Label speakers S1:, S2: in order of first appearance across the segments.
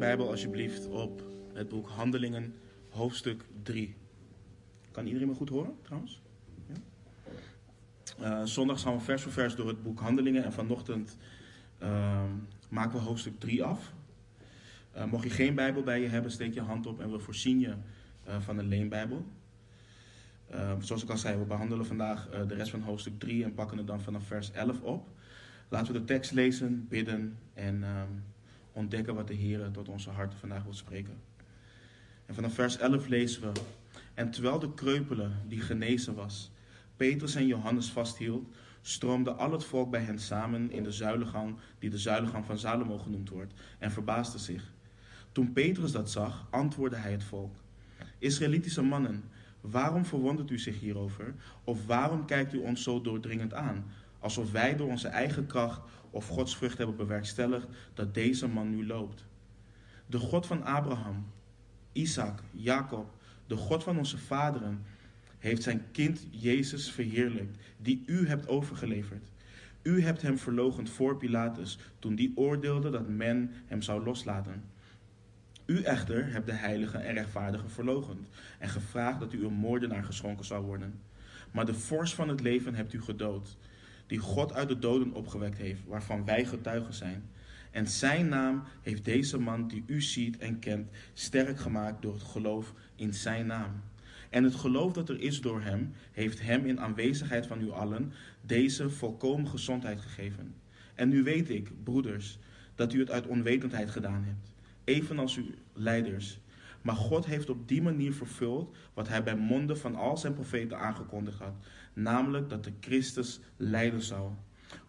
S1: Bijbel alsjeblieft op het boek Handelingen, hoofdstuk 3. Kan iedereen me goed horen trouwens? Ja? Uh, zondag gaan we vers voor vers door het boek Handelingen en vanochtend uh, maken we hoofdstuk 3 af. Uh, mocht je geen Bijbel bij je hebben, steek je hand op en we voorzien je uh, van een leenbijbel. zoals ik al zei, we behandelen vandaag de rest van hoofdstuk 3 en pakken het dan vanaf vers 11 op. Laten we de tekst lezen, bidden en ontdekken wat de Heer tot onze harten vandaag wil spreken. En vanaf vers 11 lezen we: En terwijl de kreupele die genezen was, Petrus en Johannes vasthield, stroomde al het volk bij hen samen in de zuilengang, die de zuilengang van Salomo genoemd wordt, en verbaasde zich. Toen Petrus dat zag, antwoordde hij het volk: Israëlitische mannen, waarom verwondert u zich hierover? Of waarom kijkt u ons zo doordringend aan? Alsof wij door onze eigen kracht of Gods vrucht hebben bewerkstelligd dat deze man nu loopt. De God van Abraham, Isaac, Jacob, de God van onze vaderen, heeft zijn kind Jezus verheerlijkt, die u hebt overgeleverd. U hebt hem verlogend voor Pilatus, toen die oordeelde dat men hem zou loslaten. U echter hebt de heilige en rechtvaardige verlogend en gevraagd dat u een moordenaar geschonken zou worden. Maar de vorst van het leven hebt u gedood die God uit de doden opgewekt heeft, waarvan wij getuigen zijn. En zijn naam heeft deze man die u ziet en kent sterk gemaakt door het geloof in zijn naam. En het geloof dat er is door hem, heeft hem in aanwezigheid van u allen deze volkomen gezondheid gegeven. En nu weet ik, broeders, dat u het uit onwetendheid gedaan hebt, evenals uw leiders. Maar God heeft op die manier vervuld wat hij bij monden van al zijn profeten aangekondigd had, namelijk dat de Christus lijden zou.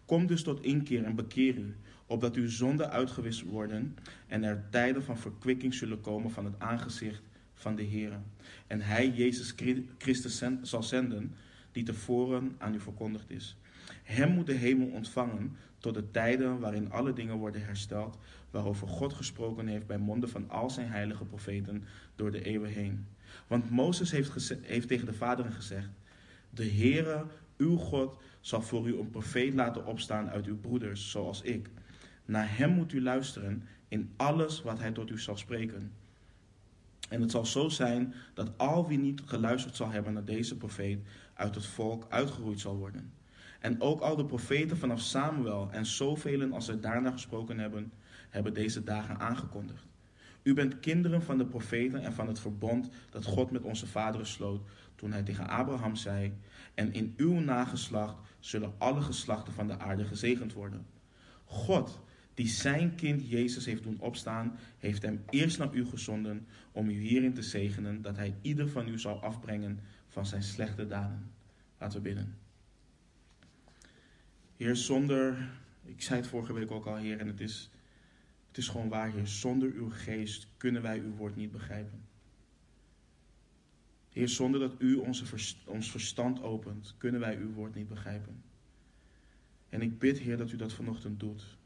S1: Kom dus tot inkeer en bekeer u, opdat uw zonden uitgewist worden en er tijden van verkwikking zullen komen van het aangezicht van de Heer. En hij, Jezus Christus, zal zenden, die tevoren aan u verkondigd is. Hem moet de hemel ontvangen tot de tijden waarin alle dingen worden hersteld, waarover God gesproken heeft bij monden van al zijn heilige profeten door de eeuwen heen. Want Mozes heeft, heeft tegen de vaderen gezegd, de Heere, uw God, zal voor u een profeet laten opstaan uit uw broeders, zoals ik. Naar hem moet u luisteren in alles wat hij tot u zal spreken. En het zal zo zijn dat al wie niet geluisterd zal hebben naar deze profeet uit het volk uitgeroeid zal worden. En ook al de profeten vanaf Samuel en zoveel als er daarna gesproken hebben, hebben deze dagen aangekondigd. U bent kinderen van de profeten en van het verbond dat God met onze vaderen sloot toen hij tegen Abraham zei: En in uw nageslacht zullen alle geslachten van de aarde gezegend worden. God, die zijn kind Jezus heeft doen opstaan, heeft hem eerst naar u gezonden om u hierin te zegenen dat hij ieder van u zal afbrengen van zijn slechte daden. Laten we bidden. Heer, zonder, ik zei het vorige week ook al, Heer, en het is, het is gewoon waar, Heer, zonder uw geest kunnen wij uw woord niet begrijpen. Heer, zonder dat u onze ons verstand opent, kunnen wij uw woord niet begrijpen. En ik bid, Heer, dat u dat vanochtend doet.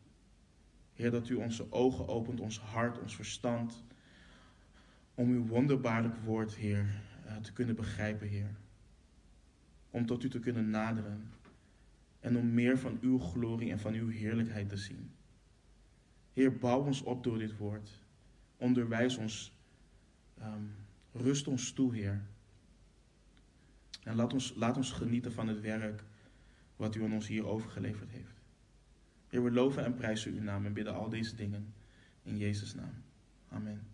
S1: Heer, dat u onze ogen opent, ons hart, ons verstand, om uw wonderbaarlijk woord, Heer, eh, te kunnen begrijpen, Heer. Om tot u te kunnen naderen en om meer van uw glorie en van uw heerlijkheid te zien. Heer, bouw ons op door dit woord. Onderwijs ons, um, rust ons toe, Heer. En laat ons, laat ons genieten van het werk wat u aan ons hier overgeleverd heeft. Heer, we loven en prijzen uw naam en bidden al deze dingen in Jezus' naam. Amen.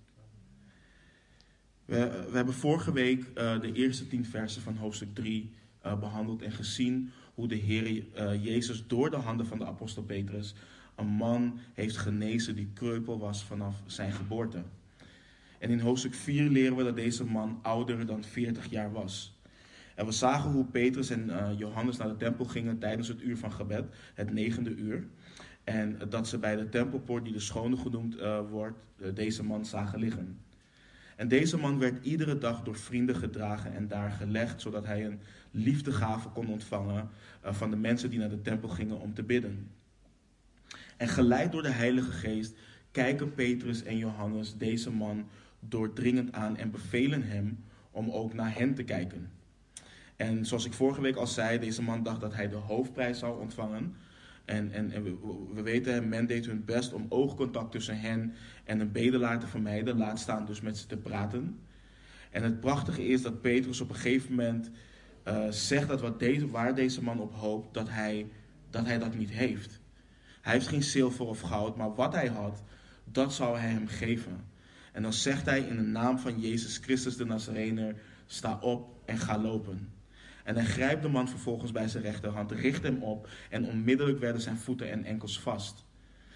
S1: We, we hebben vorige week uh, de eerste tien versen van hoofdstuk 3 uh, eh, behandeld en gezien hoe de Heer uh, Jezus door de handen van de apostel Petrus een man heeft genezen die kreupel was vanaf zijn geboorte. En in hoofdstuk 4 leren we dat deze man ouder dan 40 jaar was. En we zagen hoe Petrus en uh, Johannes naar de tempel gingen tijdens het uur van gebed, het negende uur. En dat ze bij de tempelpoort, die de schone genoemd uh, wordt, uh, deze man zagen liggen. En deze man werd iedere dag door vrienden gedragen en daar gelegd, zodat hij een liefdegave kon ontvangen van de mensen die naar de tempel gingen om te bidden. En geleid door de Heilige Geest kijken Petrus en Johannes deze man doordringend aan en bevelen hem om ook naar hen te kijken. En zoals ik vorige week al zei, deze man dacht dat hij de hoofdprijs zou ontvangen. En, en, we, we, weten, men deed hun best om oogcontact tussen hen en een bedelaar te vermijden. Laat staan dus met ze te praten. En het prachtige is dat Petrus op een gegeven moment uh, zegt dat wat deze, waar deze man op hoopt, dat hij, dat hij dat niet heeft. Hij heeft geen zilver of goud, maar wat hij had, dat zou hij hem geven. En dan zegt hij in de naam van Jezus Christus de Nazarener, sta op en ga lopen. En hij grijpt de man vervolgens bij zijn rechterhand, richt hem op en onmiddellijk werden zijn voeten en enkels vast.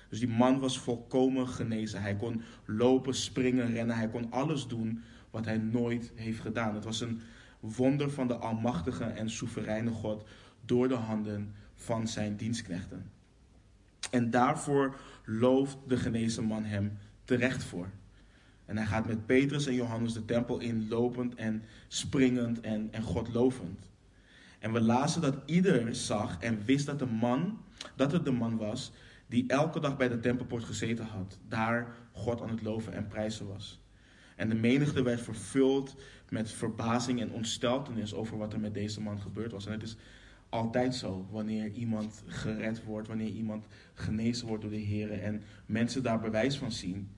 S1: Dus die man was volkomen genezen. Hij kon lopen, springen, rennen. Hij kon alles doen wat hij nooit heeft gedaan. Het was een wonder van de almachtige en soevereine God door de handen van zijn dienstknechten. En daarvoor looft de genezen man hem terecht voor. En hij gaat met Petrus en Johannes de tempel in, lopend en springend en, en God lovend. En we lazen dat ieder zag en wist dat de man, dat het de man was die elke dag bij de tempelpoort gezeten had, daar God aan het loven en prijzen was. En de menigte werd vervuld met verbazing en ontsteltenis over wat er met deze man gebeurd was. En het is altijd zo wanneer iemand gered wordt, wanneer iemand genezen wordt door de Heer en mensen daar bewijs van zien,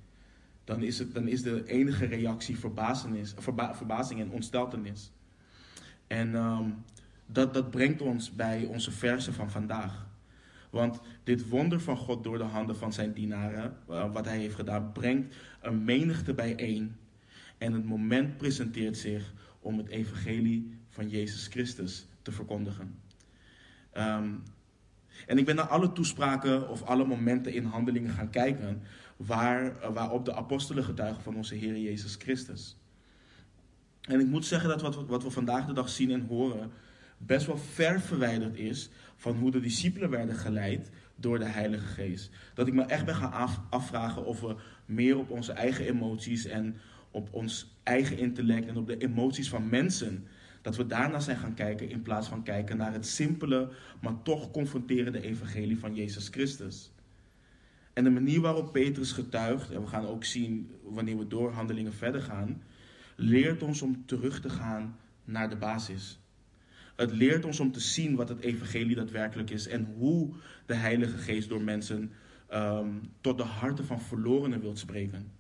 S1: dan is, het, dan is de enige reactie verba, verbazing en ontsteltenis. En um, dat, dat brengt ons bij onze versen van vandaag. Want dit wonder van God door de handen van zijn dienaren, uh, wat hij heeft gedaan, brengt een menigte bijeen. En het moment presenteert zich om het evangelie van Jezus Christus te verkondigen. Um, en ik ben naar alle toespraken of alle momenten in handelingen gaan kijken waar, waarop de apostelen getuigen van onze Heer Jezus Christus. En ik moet zeggen dat wat, wat we vandaag de dag zien en horen best wel ver verwijderd is van hoe de discipelen werden geleid door de Heilige Geest. Dat ik me echt ben gaan afvragen of we meer op onze eigen emoties en op ons eigen intellect en op de emoties van mensen dat we daarna zijn gaan kijken in plaats van kijken naar het simpele, maar toch confronterende evangelie van Jezus Christus. En de manier waarop Petrus getuigt, en we gaan ook zien wanneer we door handelingen verder gaan, leert ons om terug te gaan naar de basis. Het leert ons om te zien wat het evangelie daadwerkelijk is en hoe de Heilige Geest door mensen um, tot de harten van verlorenen wilt spreken.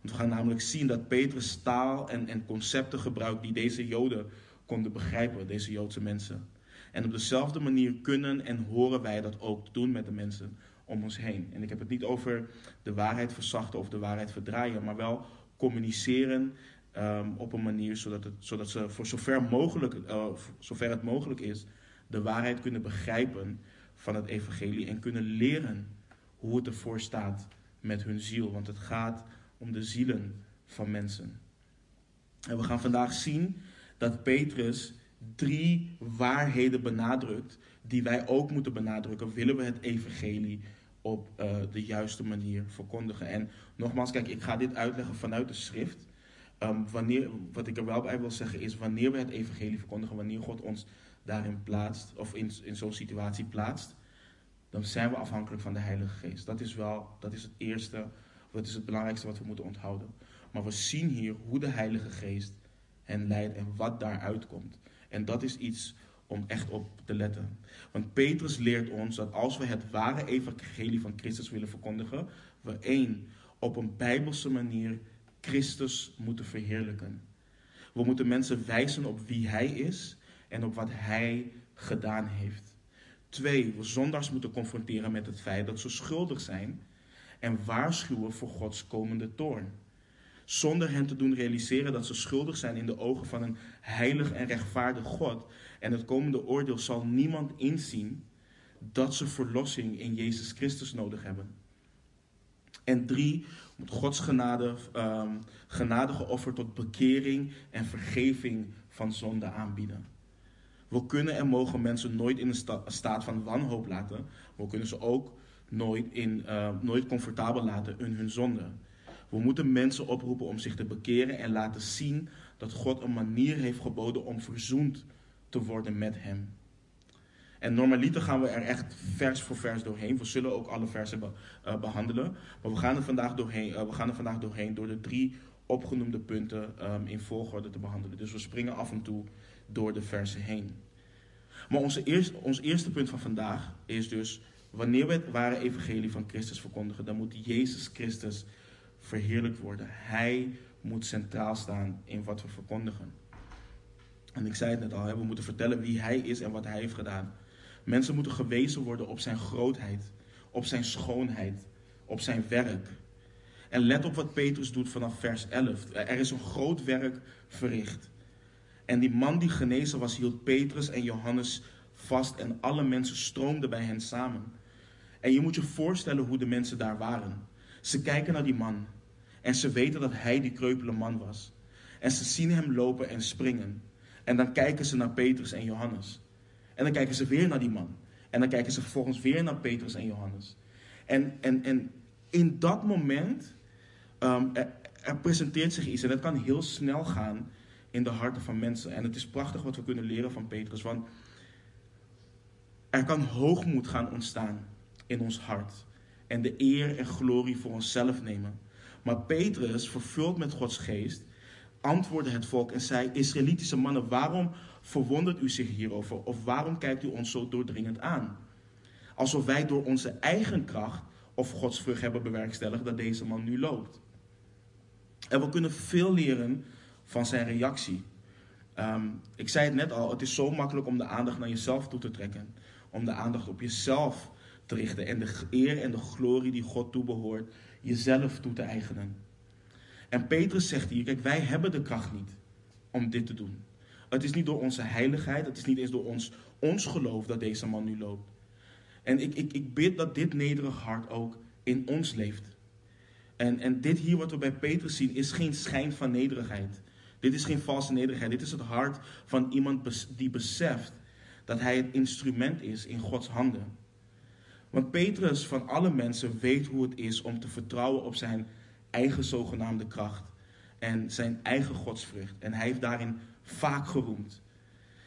S1: Want we gaan namelijk zien dat Petrus taal en, en concepten gebruikt die deze Joden konden begrijpen, deze Joodse mensen. En op dezelfde manier kunnen en horen wij dat ook doen met de mensen om ons heen. En ik heb het niet over de waarheid verzachten of de waarheid verdraaien, maar wel communiceren um, op een manier zodat, het, zodat ze voor zover, mogelijk, uh, zover het mogelijk is de waarheid kunnen begrijpen van het evangelie en kunnen leren hoe het ervoor staat met hun ziel. Want het gaat om de zielen van mensen. En we gaan vandaag zien dat Petrus drie waarheden benadrukt die wij ook moeten benadrukken, willen we het evangelie op uh, de juiste manier verkondigen. En nogmaals, kijk, ik ga dit uitleggen vanuit de schrift. Um, wanneer, wat ik er wel bij wil zeggen is, wanneer we het evangelie verkondigen, wanneer God ons daarin plaatst, of in, in zo'n situatie plaatst, dan zijn we afhankelijk van de Heilige Geest. Dat is wel, dat is het eerste, dat is het belangrijkste wat we moeten onthouden. Maar we zien hier hoe de Heilige Geest hen leidt en wat daaruit komt. En dat is iets om echt op te letten. Want Petrus leert ons dat als we het ware evangelie van Christus willen verkondigen, we één, op een bijbelse manier Christus moeten verheerlijken. We moeten mensen wijzen op wie Hij is en op wat Hij gedaan heeft. Twee, we zondags moeten confronteren met het feit dat ze schuldig zijn en waarschuwen voor Gods komende toorn. Zonder hen te doen realiseren dat ze schuldig zijn in de ogen van een heilig en rechtvaardig God. En het komende oordeel zal niemand inzien dat ze verlossing in Jezus Christus nodig hebben. En drie, moet Gods genade, um, genadige offer tot bekering en vergeving van zonde aanbieden. We kunnen en mogen mensen nooit in een staat van wanhoop laten. We kunnen ze ook nooit, in, uh, nooit comfortabel laten in hun zonde. We moeten mensen oproepen om zich te bekeren en laten zien dat God een manier heeft geboden om verzoend te worden met Hem. En normaliter gaan we er echt vers voor vers doorheen. We zullen ook alle versen uh, behandelen. Maar we gaan, er vandaag doorheen, uh, we gaan er vandaag doorheen door de drie opgenoemde punten um, in volgorde te behandelen. Dus we springen af en toe door de versen heen. Maar onze eerste, ons eerste punt van vandaag is dus wanneer we het ware evangelie van Christus verkondigen, dan moet Jezus Christus verheerlijkt worden. Hij moet centraal staan in wat we verkondigen. En ik zei het net al, we moeten vertellen wie Hij is en wat Hij heeft gedaan. Mensen moeten gewezen worden op Zijn grootheid, op Zijn schoonheid, op Zijn werk. En let op wat Petrus doet vanaf vers 11. Er is een groot werk verricht. En die man die genezen was, hield Petrus en Johannes vast en alle mensen stroomden bij hen samen. En je moet je voorstellen hoe de mensen daar waren. Ze kijken naar die man en ze weten dat hij die kreupele man was. En ze zien hem lopen en springen. En dan kijken ze naar Petrus en Johannes. En dan kijken ze weer naar die man. En dan kijken ze vervolgens weer naar Petrus en Johannes. En, en, en in dat moment um, er, er, presenteert zich iets. En dat kan heel snel gaan in de harten van mensen. En het is prachtig wat we kunnen leren van Petrus. Want er kan hoogmoed gaan ontstaan in ons hart. En de eer en glorie voor onszelf nemen. Maar Petrus, vervuld met Gods geest, antwoordde het volk en zei: Israëlitische mannen, waarom verwondert u zich hierover? Of waarom kijkt u ons zo doordringend aan? Alsof wij door onze eigen kracht of Gods vrucht hebben bewerkstelligd dat deze man nu loopt. En we kunnen veel leren van zijn reactie. Ehm, ik zei het net al, het is zo makkelijk om de aandacht naar jezelf toe te trekken. Om de aandacht op jezelf en de eer en de glorie die God toebehoort, jezelf toe te eigenen. En Petrus zegt hier, kijk, wij hebben de kracht niet om dit te doen. Het is niet door onze heiligheid, het is niet eens door ons, ons geloof dat deze man nu loopt. En ik, ik, ik bid dat dit nederig hart ook in ons leeft. En, en dit hier wat we bij Petrus zien is geen schijn van nederigheid. Dit is geen valse nederigheid. Dit is het hart van iemand die beseft dat hij het instrument is in Gods handen. Want Petrus van alle mensen weet hoe het is om te vertrouwen op zijn eigen zogenaamde kracht en zijn eigen godsvrucht. En hij heeft daarin vaak geroemd.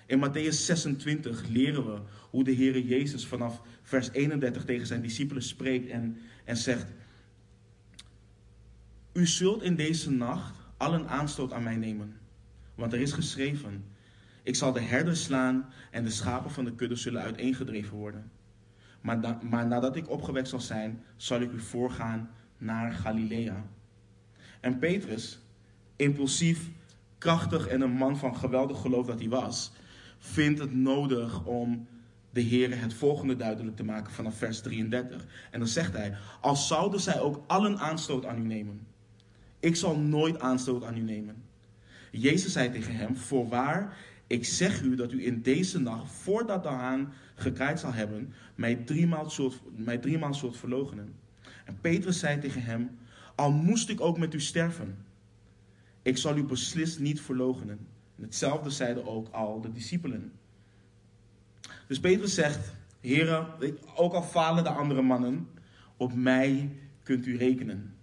S1: In Matthäus 26 leren we hoe de Heer Jezus vanaf vers 31 tegen zijn discipelen spreekt en, en zegt: U zult in deze nacht allen aanstoot aan mij nemen, want er is geschreven: Ik zal de herder slaan en de schapen van de kudde zullen uiteengedreven worden. Maar, nadat ik opgewekt zal zijn, zal ik u voorgaan naar Galilea. En Petrus, impulsief, krachtig en een man van geweldig geloof dat hij was, vindt het nodig om de Heer het volgende duidelijk te maken vanaf vers 33. En dan zegt hij: Als zouden zij ook allen aanstoot aan u nemen. Ik zal nooit aanstoot aan u nemen. Jezus zei tegen hem: Voorwaar, ik zeg u dat u in deze nacht, voordat de haan gekraaid zal hebben, mij driemaal zult, mij driemaal zult verloochenen. En Petrus zei tegen hem, al moest ik ook met u sterven, ik zal u beslist niet verloochenen. En hetzelfde zeiden ook al de discipelen. Dus Petrus zegt, heren, ook al falen de andere mannen, op mij kunt u rekenen.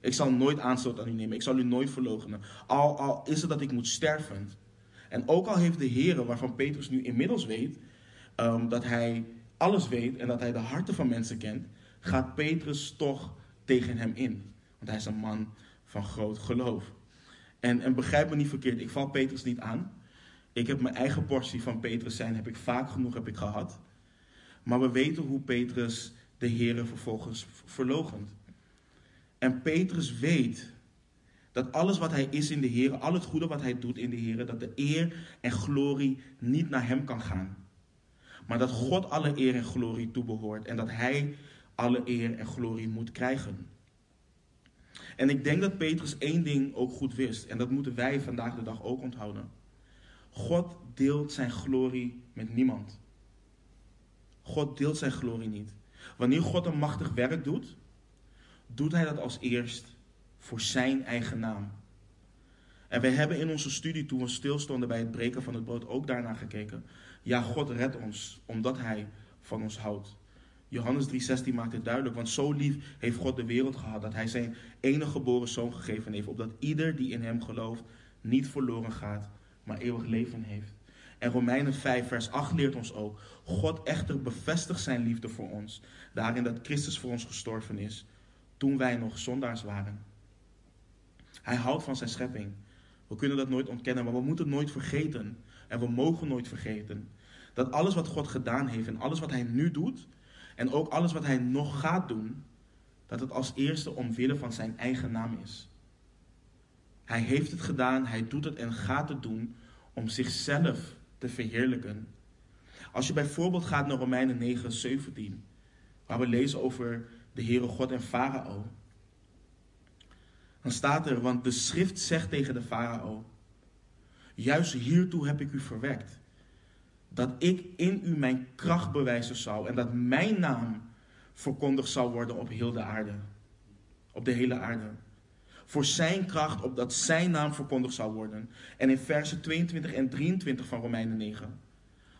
S1: Ik zal nooit aanstoot aan u nemen. Ik zal u nooit verloochenen. Al, al is het dat ik moet sterven. En ook al heeft de Heer, waarvan Petrus nu inmiddels weet, um, dat hij alles weet en dat hij de harten van mensen kent, gaat Petrus toch tegen hem in. Want hij is een man van groot geloof. En, en begrijp me niet verkeerd, ik val Petrus niet aan. Ik heb mijn eigen portie van Petrus zijn, heb ik vaak genoeg heb ik gehad. Maar we weten hoe Petrus de Heer vervolgens verlogent. En Petrus weet dat alles wat hij is in de Heer, al het goede wat hij doet in de Heer, dat de eer en glorie niet naar hem kan gaan. Maar dat God alle eer en glorie toebehoort en dat hij alle eer en glorie moet krijgen. En ik denk dat Petrus één ding ook goed wist. En dat moeten wij vandaag de dag ook onthouden. God deelt zijn glorie met niemand. God deelt zijn glorie niet. Wanneer God een machtig werk doet, doet hij dat als eerst voor zijn eigen naam. En we hebben in onze studie, toen we stilstonden bij het breken van het brood, ook daarna gekeken. Ja, God redt ons, omdat hij van ons houdt. Johannes 3,16 maakt het duidelijk, want zo lief heeft God de wereld gehad dat hij zijn enige geboren zoon gegeven heeft, opdat ieder die in hem gelooft niet verloren gaat, maar eeuwig leven heeft. En Romeinen 5, vers 8 leert ons ook, God echter bevestigt zijn liefde voor ons, daarin dat Christus voor ons gestorven is, toen wij nog zondaars waren. Hij houdt van zijn schepping. We kunnen dat nooit ontkennen, maar we moeten nooit vergeten. En we mogen nooit vergeten dat alles wat God gedaan heeft en alles wat hij nu doet, en ook alles wat hij nog gaat doen, dat het als eerste omwille van zijn eigen naam is. Hij heeft het gedaan, hij doet het en gaat het doen om zichzelf te verheerlijken. Als je bijvoorbeeld gaat naar Romeinen 9, 17, waar we lezen over de Heere God en Farao. Dan staat er, want de schrift zegt tegen de Farao, juist hiertoe heb ik u verwekt, dat ik in u mijn kracht bewijzen zou en dat mijn naam verkondigd zal worden op heel de aarde. Op de hele aarde. Voor zijn kracht, opdat zijn naam verkondigd zal worden. En in versen 22 en 23 van Romeinen 9,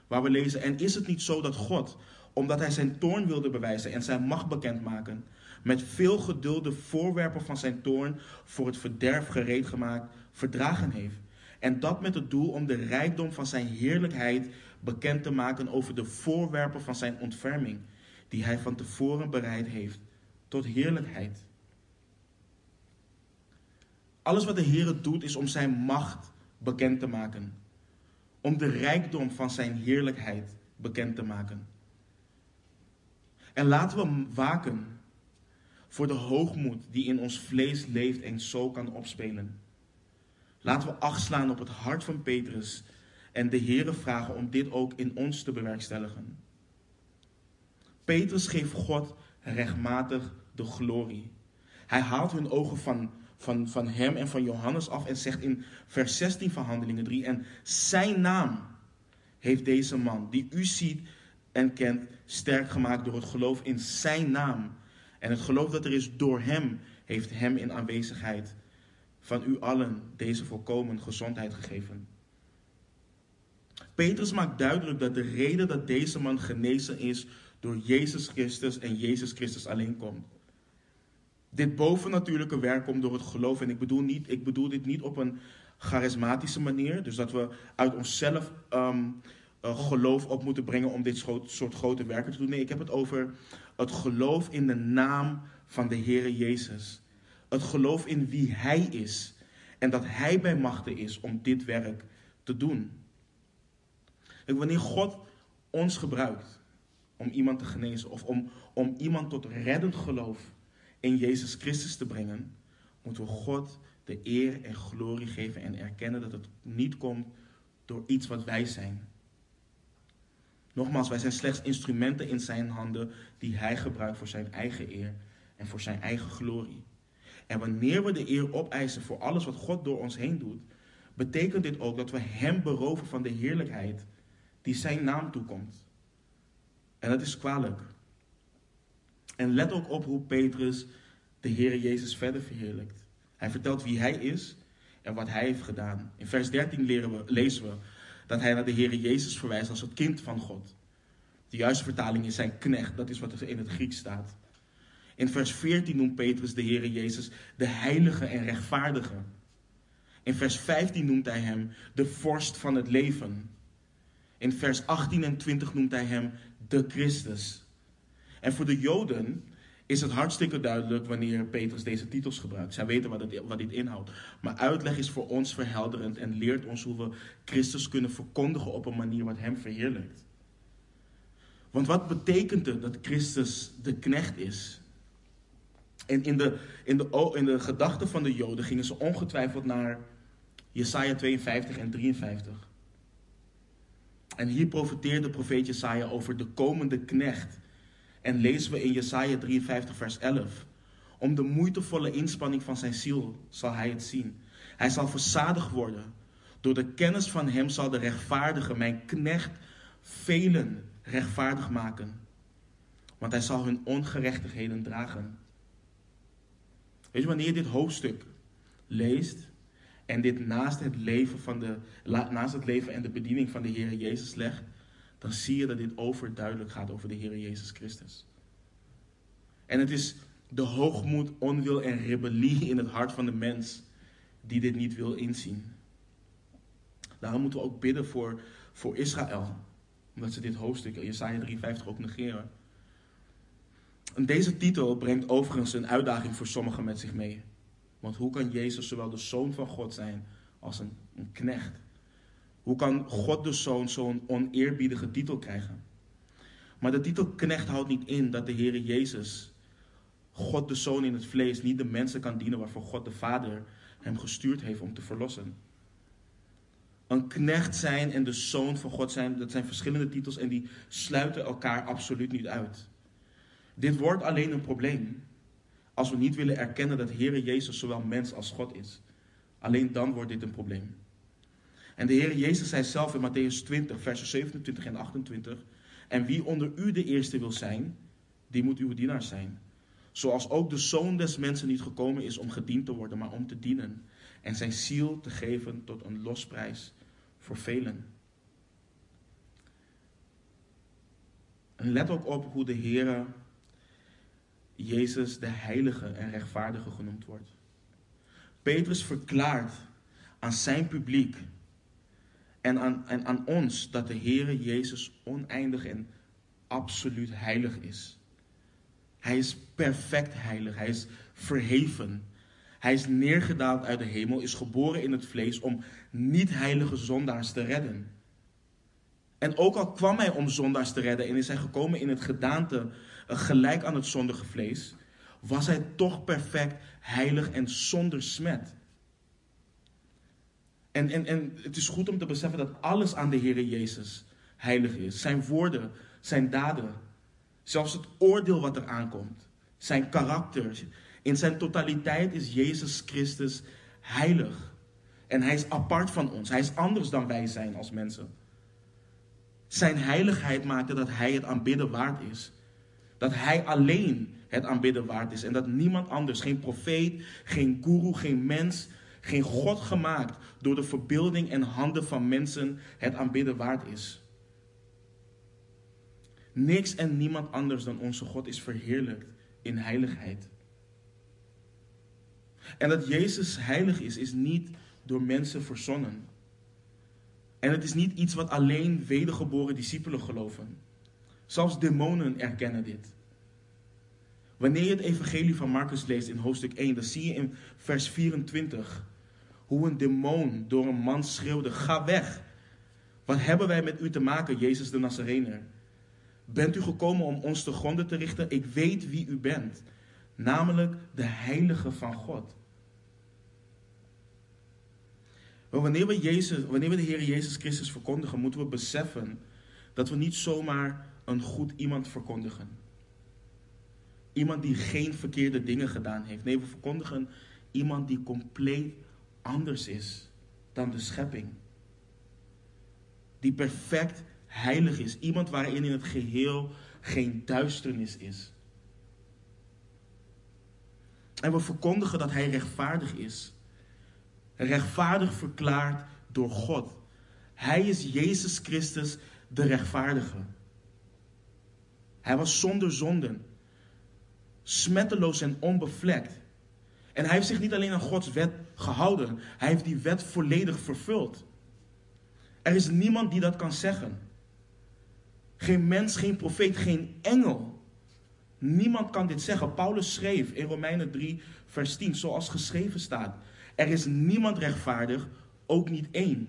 S1: waar we lezen, en is het niet zo dat God, omdat hij zijn toorn wilde bewijzen en zijn macht bekendmaken, met veel geduld de voorwerpen van zijn toorn voor het verderf gereed gemaakt, verdragen heeft. En dat met het doel om de rijkdom van zijn heerlijkheid bekend te maken over de voorwerpen van zijn ontferming, die hij van tevoren bereid heeft tot heerlijkheid. Alles wat de Heer doet is om zijn macht bekend te maken. Om de rijkdom van zijn heerlijkheid bekend te maken. En laten we waken voor de hoogmoed die in ons vlees leeft en zo kan opspelen. Laten we acht slaan op het hart van Petrus en de Heere vragen om dit ook in ons te bewerkstelligen. Petrus geeft God rechtmatig de glorie. Hij haalt hun ogen van, van, van hem en van Johannes af en zegt in vers 16 van Handelingen 3: En zijn naam heeft deze man, die u ziet en kent, sterk gemaakt door het geloof in zijn naam. En het geloof dat er is door hem, heeft hem in aanwezigheid van u allen deze volkomen gezondheid gegeven. Petrus maakt duidelijk dat de reden dat deze man genezen is door Jezus Christus en Jezus Christus alleen komt. Dit bovennatuurlijke werk komt door het geloof. En ik bedoel, niet, ik bedoel dit niet op een charismatische manier. Dus dat we uit onszelf um, geloof op moeten brengen om dit soort grote werken te doen. Nee, ik heb het over het geloof in de naam van de Heere Jezus. Het geloof in wie Hij is. En dat Hij bij machten is om dit werk te doen. En wanneer God ons gebruikt om iemand te genezen of om, om iemand tot reddend geloof in Jezus Christus te brengen, moeten we God de eer en glorie geven en erkennen dat het niet komt door iets wat wij zijn. Nogmaals, wij zijn slechts instrumenten in zijn handen die hij gebruikt voor zijn eigen eer en voor zijn eigen glorie. En wanneer we de eer opeisen voor alles wat God door ons heen doet, betekent dit ook dat we hem beroven van de heerlijkheid die zijn naam toekomt. En dat is kwalijk. En let ook op hoe Petrus de Heer Jezus verder verheerlijkt. Hij vertelt wie hij is en wat hij heeft gedaan. In vers 13 leren we, lezen we dat hij naar de Heer Jezus verwijst als het kind van God. De juiste vertaling is zijn knecht, dat is wat er in het Grieks staat. In vers 14 noemt Petrus de Heer Jezus de heilige en rechtvaardige. In vers 15 noemt hij hem de vorst van het leven. In vers 18 en 20 noemt hij hem de Christus. En voor de Joden is het hartstikke duidelijk wanneer Petrus deze titels gebruikt. Zij weten wat, wat dit inhoudt. Maar uitleg is voor ons verhelderend en leert ons hoe we Christus kunnen verkondigen op een manier wat hem verheerlijkt. Want wat betekent het dat Christus de knecht is? En in de, in de, in de gedachten van de Joden gingen ze ongetwijfeld naar Jesaja 52 en 53. En hier profeteert de profeet Jesaja over de komende knecht. En lezen we in Jesaja 53 vers 11. Om de moeitevolle inspanning van zijn ziel zal hij het zien. Hij zal verzadigd worden. Door de kennis van hem zal de rechtvaardige, mijn knecht, velen rechtvaardig maken. Want hij zal hun ongerechtigheden dragen. Weet je, wanneer je dit hoofdstuk leest, en dit naast het leven, van de, naast het leven en de bediening van de Heer Jezus legt, dan zie je dat dit overduidelijk gaat over de Heer Jezus Christus. En het is de hoogmoed, onwil en rebellie in het hart van de mens die dit niet wil inzien. Daarom moeten we ook bidden voor, voor Israël, omdat ze dit hoofdstuk, Jesaja 53, ook negeren. En deze titel brengt overigens een uitdaging voor sommigen met zich mee. Want hoe kan Jezus zowel de zoon van God zijn als een, een knecht? Hoe kan God de zoon zo'n oneerbiedige titel krijgen? Maar de titel knecht houdt niet in dat de Heer Jezus, God de Zoon in het vlees, niet de mensen kan dienen waarvoor God de Vader hem gestuurd heeft om te verlossen. Een knecht zijn en de zoon van God zijn, dat zijn verschillende titels en die sluiten elkaar absoluut niet uit. Dit wordt alleen een probleem als we niet willen erkennen dat Heere Jezus zowel mens als God is. Alleen dan wordt dit een probleem. En de Heer Jezus zei zelf in Matthäus 20, versen 27 en 28: En wie onder u de eerste wil zijn, die moet uw dienaar zijn. Zoals ook de zoon des mensen niet gekomen is om gediend te worden, maar om te dienen. En zijn ziel te geven tot een losprijs voor velen. En let ook op hoe de Heer Jezus de heilige en rechtvaardige genoemd wordt. Petrus verklaart aan zijn publiek en aan, en aan ons dat de Heere Jezus oneindig en absoluut heilig is. Hij is perfect heilig, hij is verheven. Hij is neergedaald uit de hemel, is geboren in het vlees om niet-heilige zondaars te redden. En ook al kwam hij om zondaars te redden en is hij gekomen in het gedaante eh, gelijk aan het zondige vlees, was hij toch perfect, heilig en zonder smet. En, en, en het is goed om te beseffen dat alles aan de Heer Jezus heilig is. Zijn woorden, zijn daden, zelfs het oordeel wat er aankomt, zijn karakter. In zijn totaliteit is Jezus Christus heilig. En hij is apart van ons. Hij is anders dan wij zijn als mensen. Zijn heiligheid maakte dat hij het aanbidden waard is. Dat hij alleen het aanbidden waard is. En dat niemand anders, geen profeet, geen guru, geen mens, geen God gemaakt door de verbeelding en handen van mensen het aanbidden waard is. Niks en niemand anders dan onze God is verheerlijkt in heiligheid. En dat Jezus heilig is, is niet door mensen verzonnen. En het is niet iets wat alleen wedergeboren discipelen geloven. Zelfs demonen erkennen dit. Wanneer je het evangelie van Marcus leest in hoofdstuk 1, dan zie je in vers 24 hoe een demon door een man schreeuwde: Ga weg! Wat hebben wij met u te maken, Jezus de Nazarener? Bent u gekomen om ons te gronden te richten? Ik weet wie u bent, namelijk de Heilige van God. Maar wanneer we, Jezus, wanneer we de Heer Jezus Christus verkondigen, moeten we beseffen dat we niet zomaar een goed iemand verkondigen. Iemand die geen verkeerde dingen gedaan heeft. Nee, we verkondigen iemand die compleet anders is dan de schepping. Die perfect heilig is. Iemand waarin in het geheel geen duisternis is. En we verkondigen dat hij rechtvaardig is. Rechtvaardig verklaard door God. Hij is Jezus Christus, de rechtvaardige. Hij was zonder zonden, smetteloos en onbevlekt. En hij heeft zich niet alleen aan Gods wet gehouden, hij heeft die wet volledig vervuld. Er is niemand die dat kan zeggen. Geen mens, geen profeet, geen engel. Niemand kan dit zeggen. Paulus schreef in Romeinen 3, vers 10, zoals geschreven staat. Er is niemand rechtvaardig, ook niet één.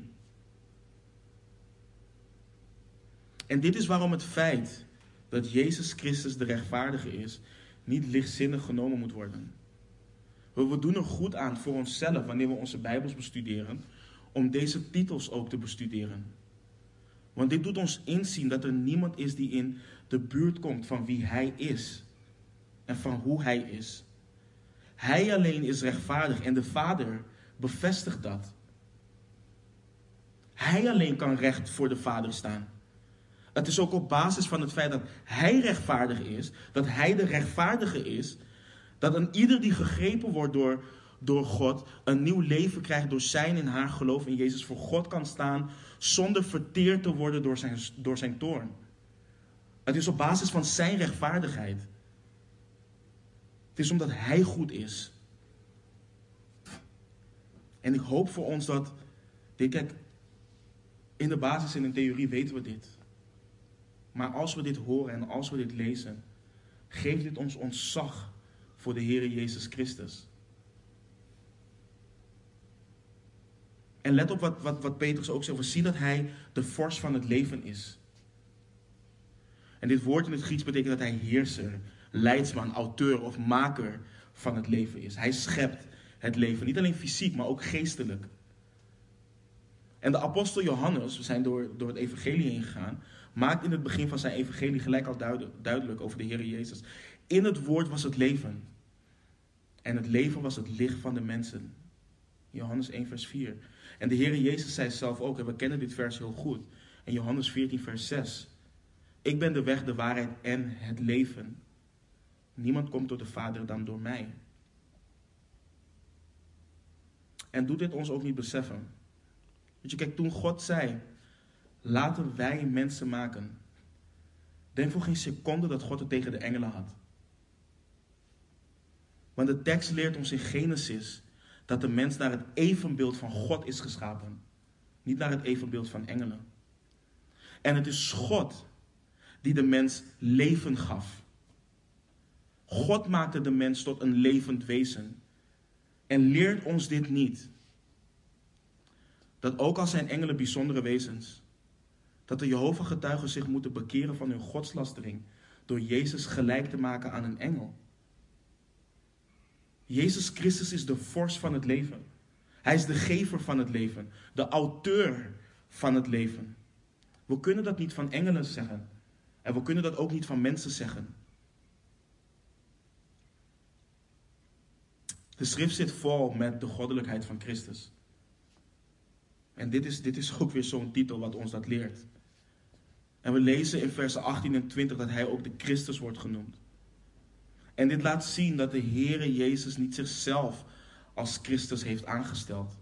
S1: En dit is waarom het feit dat Jezus Christus de rechtvaardige is, niet lichtzinnig genomen moet worden. We doen er goed aan voor onszelf, wanneer we onze Bijbels bestuderen, om deze titels ook te bestuderen. Want dit doet ons inzien dat er niemand is die in de buurt komt van wie Hij is en van hoe Hij is. Hij alleen is rechtvaardig en de Vader bevestigt dat. Hij alleen kan recht voor de Vader staan. Het is ook op basis van het feit dat Hij rechtvaardig is, dat Hij de rechtvaardige is, dat een ieder die gegrepen wordt door, door God een nieuw leven krijgt door zijn en haar geloof in Jezus voor God kan staan zonder verteerd te worden door zijn, door zijn toorn. Het is op basis van zijn rechtvaardigheid. Het is omdat Hij goed is. En ik hoop voor ons dat, dit, kijk, in de basis in theorie weten we dit. Maar als we dit horen en als we dit lezen, geeft dit ons ontzag voor de Heer Jezus Christus. En let op wat, wat, wat Petrus ook zegt. We zien dat hij de vorst van het leven is. En dit woord in het Grieks betekent dat hij heerser, leidsman, auteur of maker van het leven is. Hij schept het leven, niet alleen fysiek, maar ook geestelijk. En de apostel Johannes, we zijn door, door het evangelie heen gegaan, maakt in het begin van zijn evangelie gelijk al duidelijk over de Heer Jezus. In het woord was het leven. En het leven was het licht van de mensen. Johannes 1, vers 4. En de Heer Jezus zei zelf ook, en we kennen dit vers heel goed. In Johannes 14, vers 6. Ik ben de weg, de waarheid en het leven. Niemand komt tot de Vader dan door mij. En doet dit ons ook niet beseffen? Weet je, kijk, toen God zei, laten wij mensen maken. Denk voor geen seconde dat God het tegen de engelen had. Want de tekst leert ons in Genesis dat de mens naar het evenbeeld van God is geschapen. Niet naar het evenbeeld van engelen. En het is God die de mens leven gaf. God maakte de mens tot een levend wezen. En leert ons dit niet. Dat ook al zijn engelen bijzondere wezens, dat de Jehovah-getuigen zich moeten bekeren van hun godslastering door Jezus gelijk te maken aan een engel. Jezus Christus is de vorst van het leven. Hij is de gever van het leven, de auteur van het leven. We kunnen dat niet van engelen zeggen. En we kunnen dat ook niet van mensen zeggen. De schrift zit vol met de goddelijkheid van Christus. En dit is, dit is ook weer zo'n titel wat ons dat leert. En we lezen in versen 18 en 20 dat hij ook de Christus wordt genoemd. En dit laat zien dat de Heere Jezus niet zichzelf als Christus heeft aangesteld.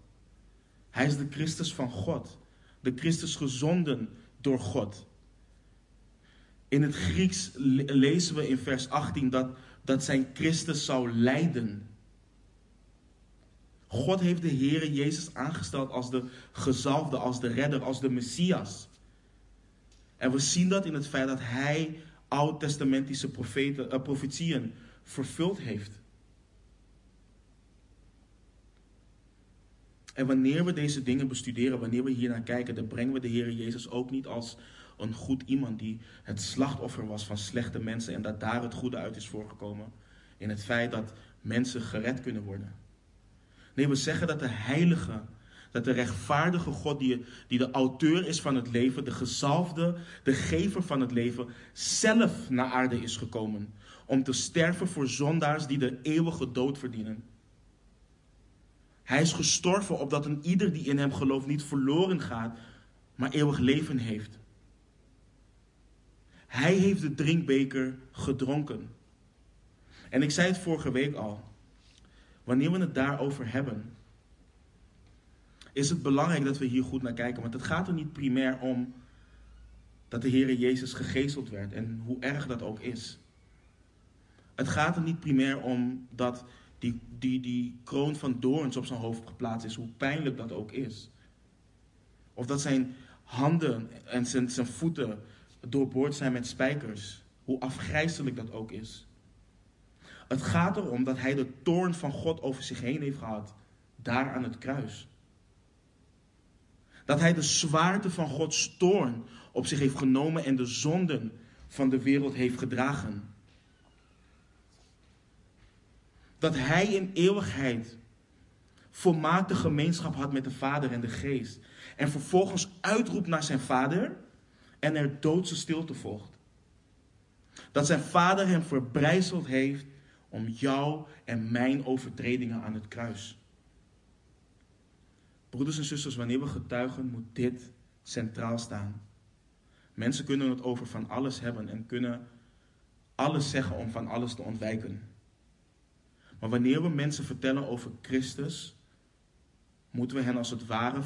S1: Hij is de Christus van God. De Christus gezonden door God. In het Grieks lezen we in vers 18 dat, dat zijn Christus zou lijden. God heeft de Heere Jezus aangesteld als de gezalfde, als de redder, als de Messias. En we zien dat in het feit dat hij oud-testamentische profeten, uh, profetieën vervuld heeft. En wanneer we deze dingen bestuderen, wanneer we hier naar kijken, dan brengen we de Heer Jezus ook niet als een goed iemand die het slachtoffer was van slechte mensen en dat daar het goede uit is voorgekomen. In het feit dat mensen gered kunnen worden. Nee, we zeggen dat de heilige, dat de rechtvaardige God, die, die de auteur is van het leven, de gezalfde, de gever van het leven, zelf naar aarde is gekomen. Om te sterven voor zondaars die de eeuwige dood verdienen. Hij is gestorven opdat een ieder die in hem gelooft niet verloren gaat, maar eeuwig leven heeft. Hij heeft de drinkbeker gedronken. En ik zei het vorige week al. Wanneer we het daarover hebben, is het belangrijk dat we hier goed naar kijken. Want het gaat er niet primair om dat de Heer Jezus gegezeld werd en hoe erg dat ook is. Het gaat er niet primair om dat die, die, die kroon van doorns op zijn hoofd geplaatst is, hoe pijnlijk dat ook is. Of dat zijn handen en zijn, zijn voeten doorboord zijn met spijkers, hoe afgrijzelijk dat ook is. Het gaat erom dat hij de toorn van God over zich heen heeft gehad, daar aan het kruis. Dat hij de zwaarte van Gods toorn op zich heeft genomen en de zonden van de wereld heeft gedragen. Dat hij in eeuwigheid volmaakte gemeenschap had met de Vader en de Geest. En vervolgens uitroept naar zijn Vader en er doodse stilte volgt. Dat zijn Vader hem verbrijzeld heeft om jou en mijn overtredingen aan het kruis. Broeders en zusters, wanneer we getuigen, moet dit centraal staan. Mensen kunnen het over van alles hebben en kunnen alles zeggen om van alles te ontwijken. Maar wanneer we mensen vertellen over Christus, moeten we hen als het ware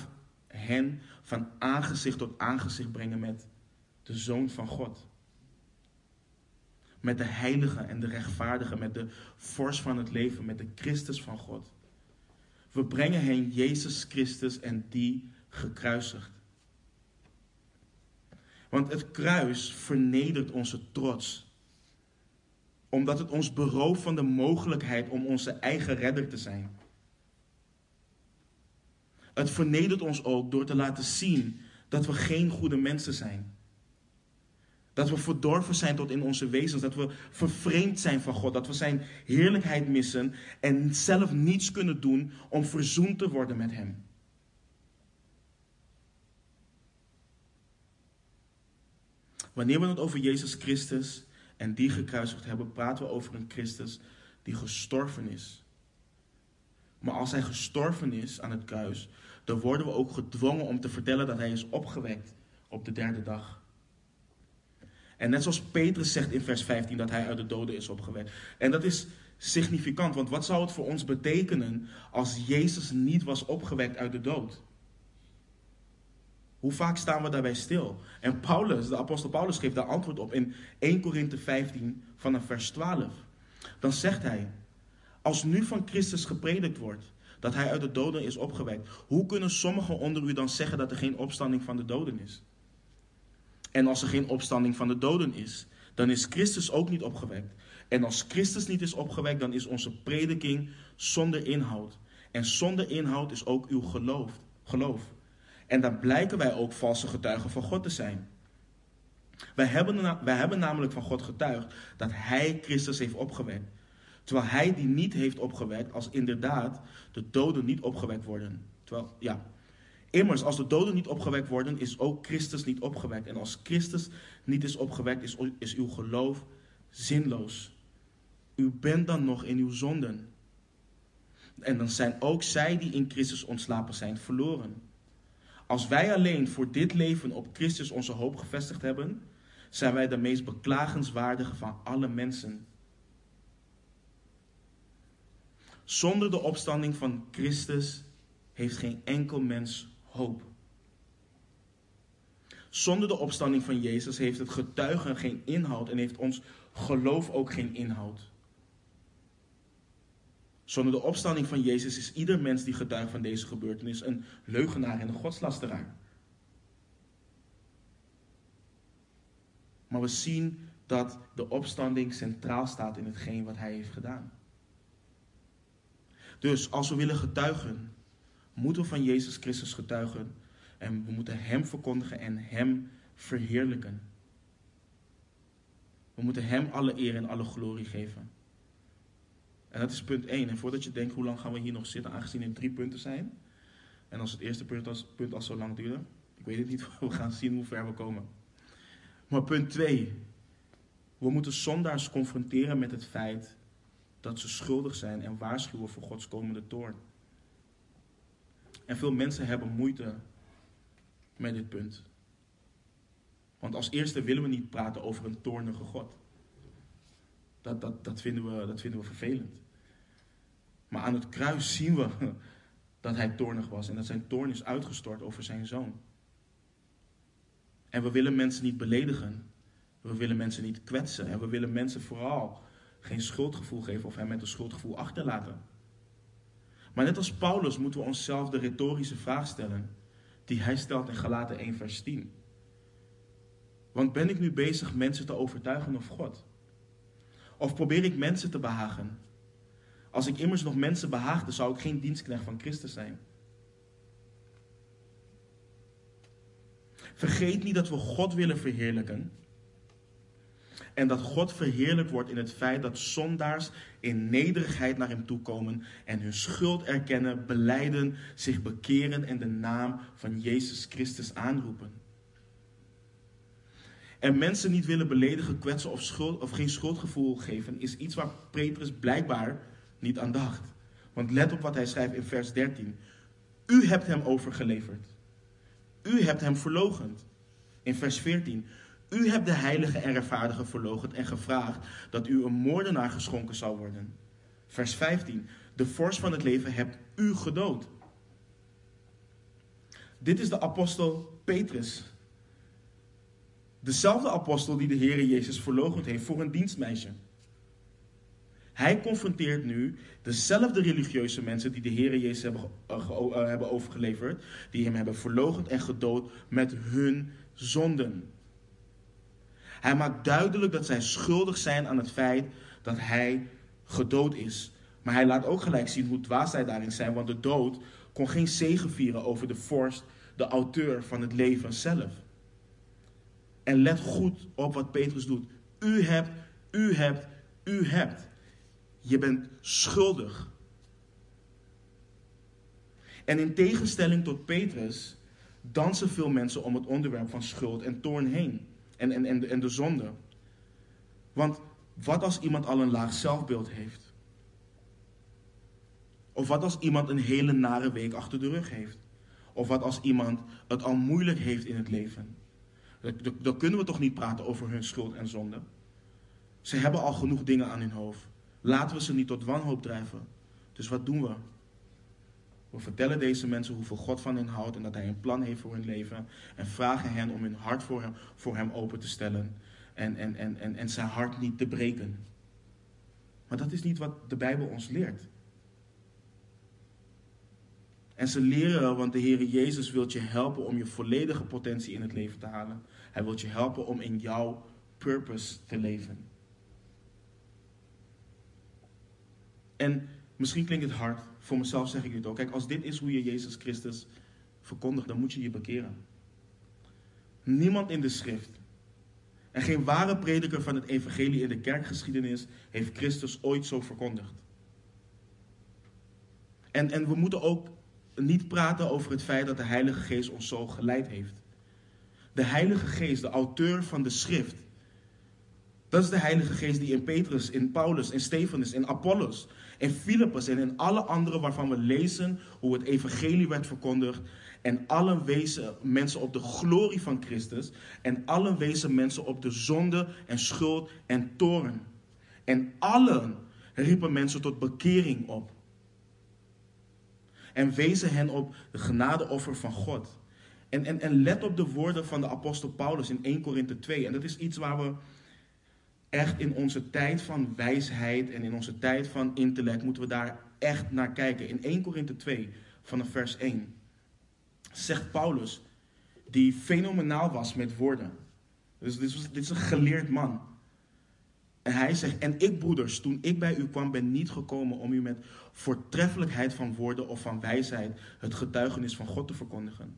S1: hen van aangezicht tot aangezicht brengen met de Zoon van God met de heilige en de rechtvaardige, met de vorst van het leven, met de Christus van God. We brengen hen Jezus Christus en die gekruisigd. Want het kruis vernedert onze trots. Omdat het ons berooft van de mogelijkheid om onze eigen redder te zijn. Het vernedert ons ook door te laten zien dat we geen goede mensen zijn. Dat we verdorven zijn tot in onze wezens. Dat we vervreemd zijn van God. Dat we zijn heerlijkheid missen en zelf niets kunnen doen om verzoend te worden met Hem. Wanneer we het over Jezus Christus en die gekruisigd hebben, praten we over een Christus die gestorven is. Maar als hij gestorven is aan het kruis, dan worden we ook gedwongen om te vertellen dat hij is opgewekt op de derde dag. En net zoals Petrus zegt in vers 15 dat hij uit de doden is opgewekt. En dat is significant, want wat zou het voor ons betekenen als Jezus niet was opgewekt uit de dood? Hoe vaak staan we daarbij stil? En Paulus, de apostel Paulus, geeft daar antwoord op in 1 Korinthe 15 vanaf vers 12. Dan zegt hij, als nu van Christus gepredikt wordt dat hij uit de doden is opgewekt, hoe kunnen sommigen onder u dan zeggen dat er geen opstanding van de doden is? En als er geen opstanding van de doden is, dan is Christus ook niet opgewekt. En als Christus niet is opgewekt, dan is onze prediking zonder inhoud. En zonder inhoud is ook uw geloof. geloof. En dan blijken wij ook valse getuigen van God te zijn. Wij hebben, wij hebben namelijk van God getuigd dat Hij Christus heeft opgewekt. Terwijl Hij die niet heeft opgewekt, als inderdaad de doden niet opgewekt worden. Terwijl, ja. Immers, als de doden niet opgewekt worden, is ook Christus niet opgewekt. En als Christus niet is opgewekt, is, is uw geloof zinloos. U bent dan nog in uw zonden. En dan zijn ook zij die in Christus ontslapen zijn verloren. Als wij alleen voor dit leven op Christus onze hoop gevestigd hebben, zijn wij de meest beklagenswaardige van alle mensen. Zonder de opstanding van Christus heeft geen enkel mens hoop. Zonder de opstanding van Jezus heeft het getuigen geen inhoud en heeft ons geloof ook geen inhoud. Zonder de opstanding van Jezus is ieder mens die getuigt van deze gebeurtenis een leugenaar en een godslasteraar. Maar we zien dat de opstanding centraal staat in hetgeen wat hij heeft gedaan. Dus als we willen getuigen, moeten we van Jezus Christus getuigen en we moeten Hem verkondigen en Hem verheerlijken. We moeten Hem alle eer en alle glorie geven. En dat is punt 1. En voordat je denkt, hoe lang gaan we hier nog zitten, aangezien het drie punten zijn. En als het eerste punt, punt al zo lang duurde. Ik weet het niet, we gaan zien hoe ver we komen. Maar punt 2. We moeten zondaars confronteren met het feit dat ze schuldig zijn en waarschuwen voor Gods komende toorn. En veel mensen hebben moeite met dit punt. Want als eerste willen we niet praten over een toornige God. Dat, dat, dat, vinden, we, dat vinden we vervelend. Maar aan het kruis zien we dat hij toornig was en dat zijn toorn is uitgestort over zijn zoon. En we willen mensen niet beledigen. We willen mensen niet kwetsen. En we willen mensen vooral geen schuldgevoel geven of hem met een schuldgevoel achterlaten. Maar net als Paulus moeten we onszelf de retorische vraag stellen die hij stelt in Galaten 1 vers 10. Want ben ik nu bezig mensen te overtuigen of God? Of probeer ik mensen te behagen? Als ik immers nog mensen behaagde, zou ik geen dienstknecht van Christus zijn. Vergeet niet dat we God willen verheerlijken. En dat God verheerlijk wordt in het feit dat zondaars in nederigheid naar Hem toekomen en hun schuld erkennen, beleiden, zich bekeren en de naam van Jezus Christus aanroepen. En mensen niet willen beledigen, kwetsen of, schuld, of geen schuldgevoel geven, is iets waar Petrus blijkbaar niet aan dacht. Want let op wat hij schrijft in vers 13. U hebt hem overgeleverd. U hebt hem verlogend. In vers 14. U hebt de heilige en rechtvaardige verlogend en gevraagd dat u een moordenaar geschonken zou worden. Vers 15. De vorst van het leven hebt u gedood. Dit is de apostel Petrus. Dezelfde apostel die de Heer Jezus verlogend heeft voor een dienstmeisje. Hij confronteert nu dezelfde religieuze mensen die de Heer Jezus hebben, uh, hebben overgeleverd, die hem hebben verlogend en gedood met hun zonden. Hij maakt duidelijk dat zij schuldig zijn aan het feit dat hij gedood is. Maar hij laat ook gelijk zien hoe dwaas zij daarin zijn, want de dood kon geen zegen vieren over de vorst, de auteur van het leven zelf. En let goed op wat Petrus doet. U hebt, u hebt, u hebt. Je bent schuldig. En in tegenstelling tot Petrus dansen veel mensen om het onderwerp van schuld en toorn heen. En, en, en, en de zonde. Want wat als iemand al een laag zelfbeeld heeft? Of wat als iemand een hele nare week achter de rug heeft? Of wat als iemand het al moeilijk heeft in het leven? Dan kunnen we toch niet praten over hun schuld en zonde? Ze hebben al genoeg dingen aan hun hoofd. Laten we ze niet tot wanhoop drijven. Dus wat doen we? We vertellen deze mensen hoeveel God van hen houdt en dat Hij een plan heeft voor hun leven. En vragen hen om hun hart voor Hem, voor hem open te stellen. En, en, en, en, en zijn hart niet te breken. Maar dat is niet wat de Bijbel ons leert. En ze leren, want de Heer Jezus wil je helpen om je volledige potentie in het leven te halen. Hij wil je helpen om in jouw purpose te leven. En misschien klinkt het hard, voor mezelf zeg ik het ook. Kijk, als dit is hoe je Jezus Christus verkondigt, dan moet je je bekeren. Niemand in de schrift en geen ware prediker van het evangelie in de kerkgeschiedenis heeft Christus ooit zo verkondigd. En, en we moeten ook niet praten over het feit dat de Heilige Geest ons zo geleid heeft. De Heilige Geest, de auteur van de schrift, dat is de Heilige Geest die in Petrus, in Paulus, in Stefanus, in Apollos, in Philippus en in alle anderen waarvan we lezen hoe het evangelie werd verkondigd. En allen wezen mensen op de glorie van Christus. En allen wezen mensen op de zonde en schuld en toren. En allen riepen mensen tot bekering op. En wezen hen op de genadeoffer van God. En, en, en let op de woorden van de apostel Paulus in 1 Korinthe 2. En dat is iets waar we echt in onze tijd van wijsheid en in onze tijd van intellect moeten we daar echt naar kijken. In 1 Korinthe 2 vanaf vers 1 zegt Paulus, die fenomenaal was met woorden. Dus dit, was, dit is een geleerd man. En hij zegt, en ik broeders, toen ik bij u kwam, ben niet gekomen om u met voortreffelijkheid van woorden of van wijsheid het getuigenis van God te verkondigen.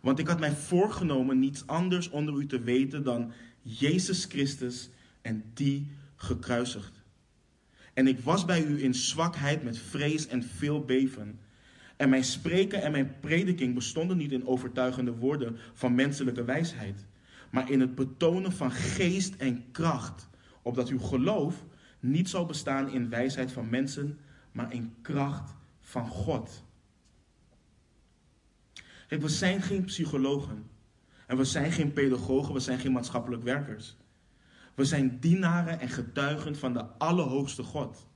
S1: Want ik had mij voorgenomen niets anders onder u te weten dan Jezus Christus en die gekruisigd. En ik was bij u in zwakheid met vrees en veel beven. En mijn spreken en mijn prediking bestonden niet in overtuigende woorden van menselijke wijsheid, maar in het betonen van geest en kracht, opdat uw geloof niet zal bestaan in wijsheid van mensen, maar in kracht van God. Kijk, we zijn geen psychologen en we zijn geen pedagogen, we zijn geen maatschappelijk werkers. We zijn dienaren en getuigen van de Allerhoogste God.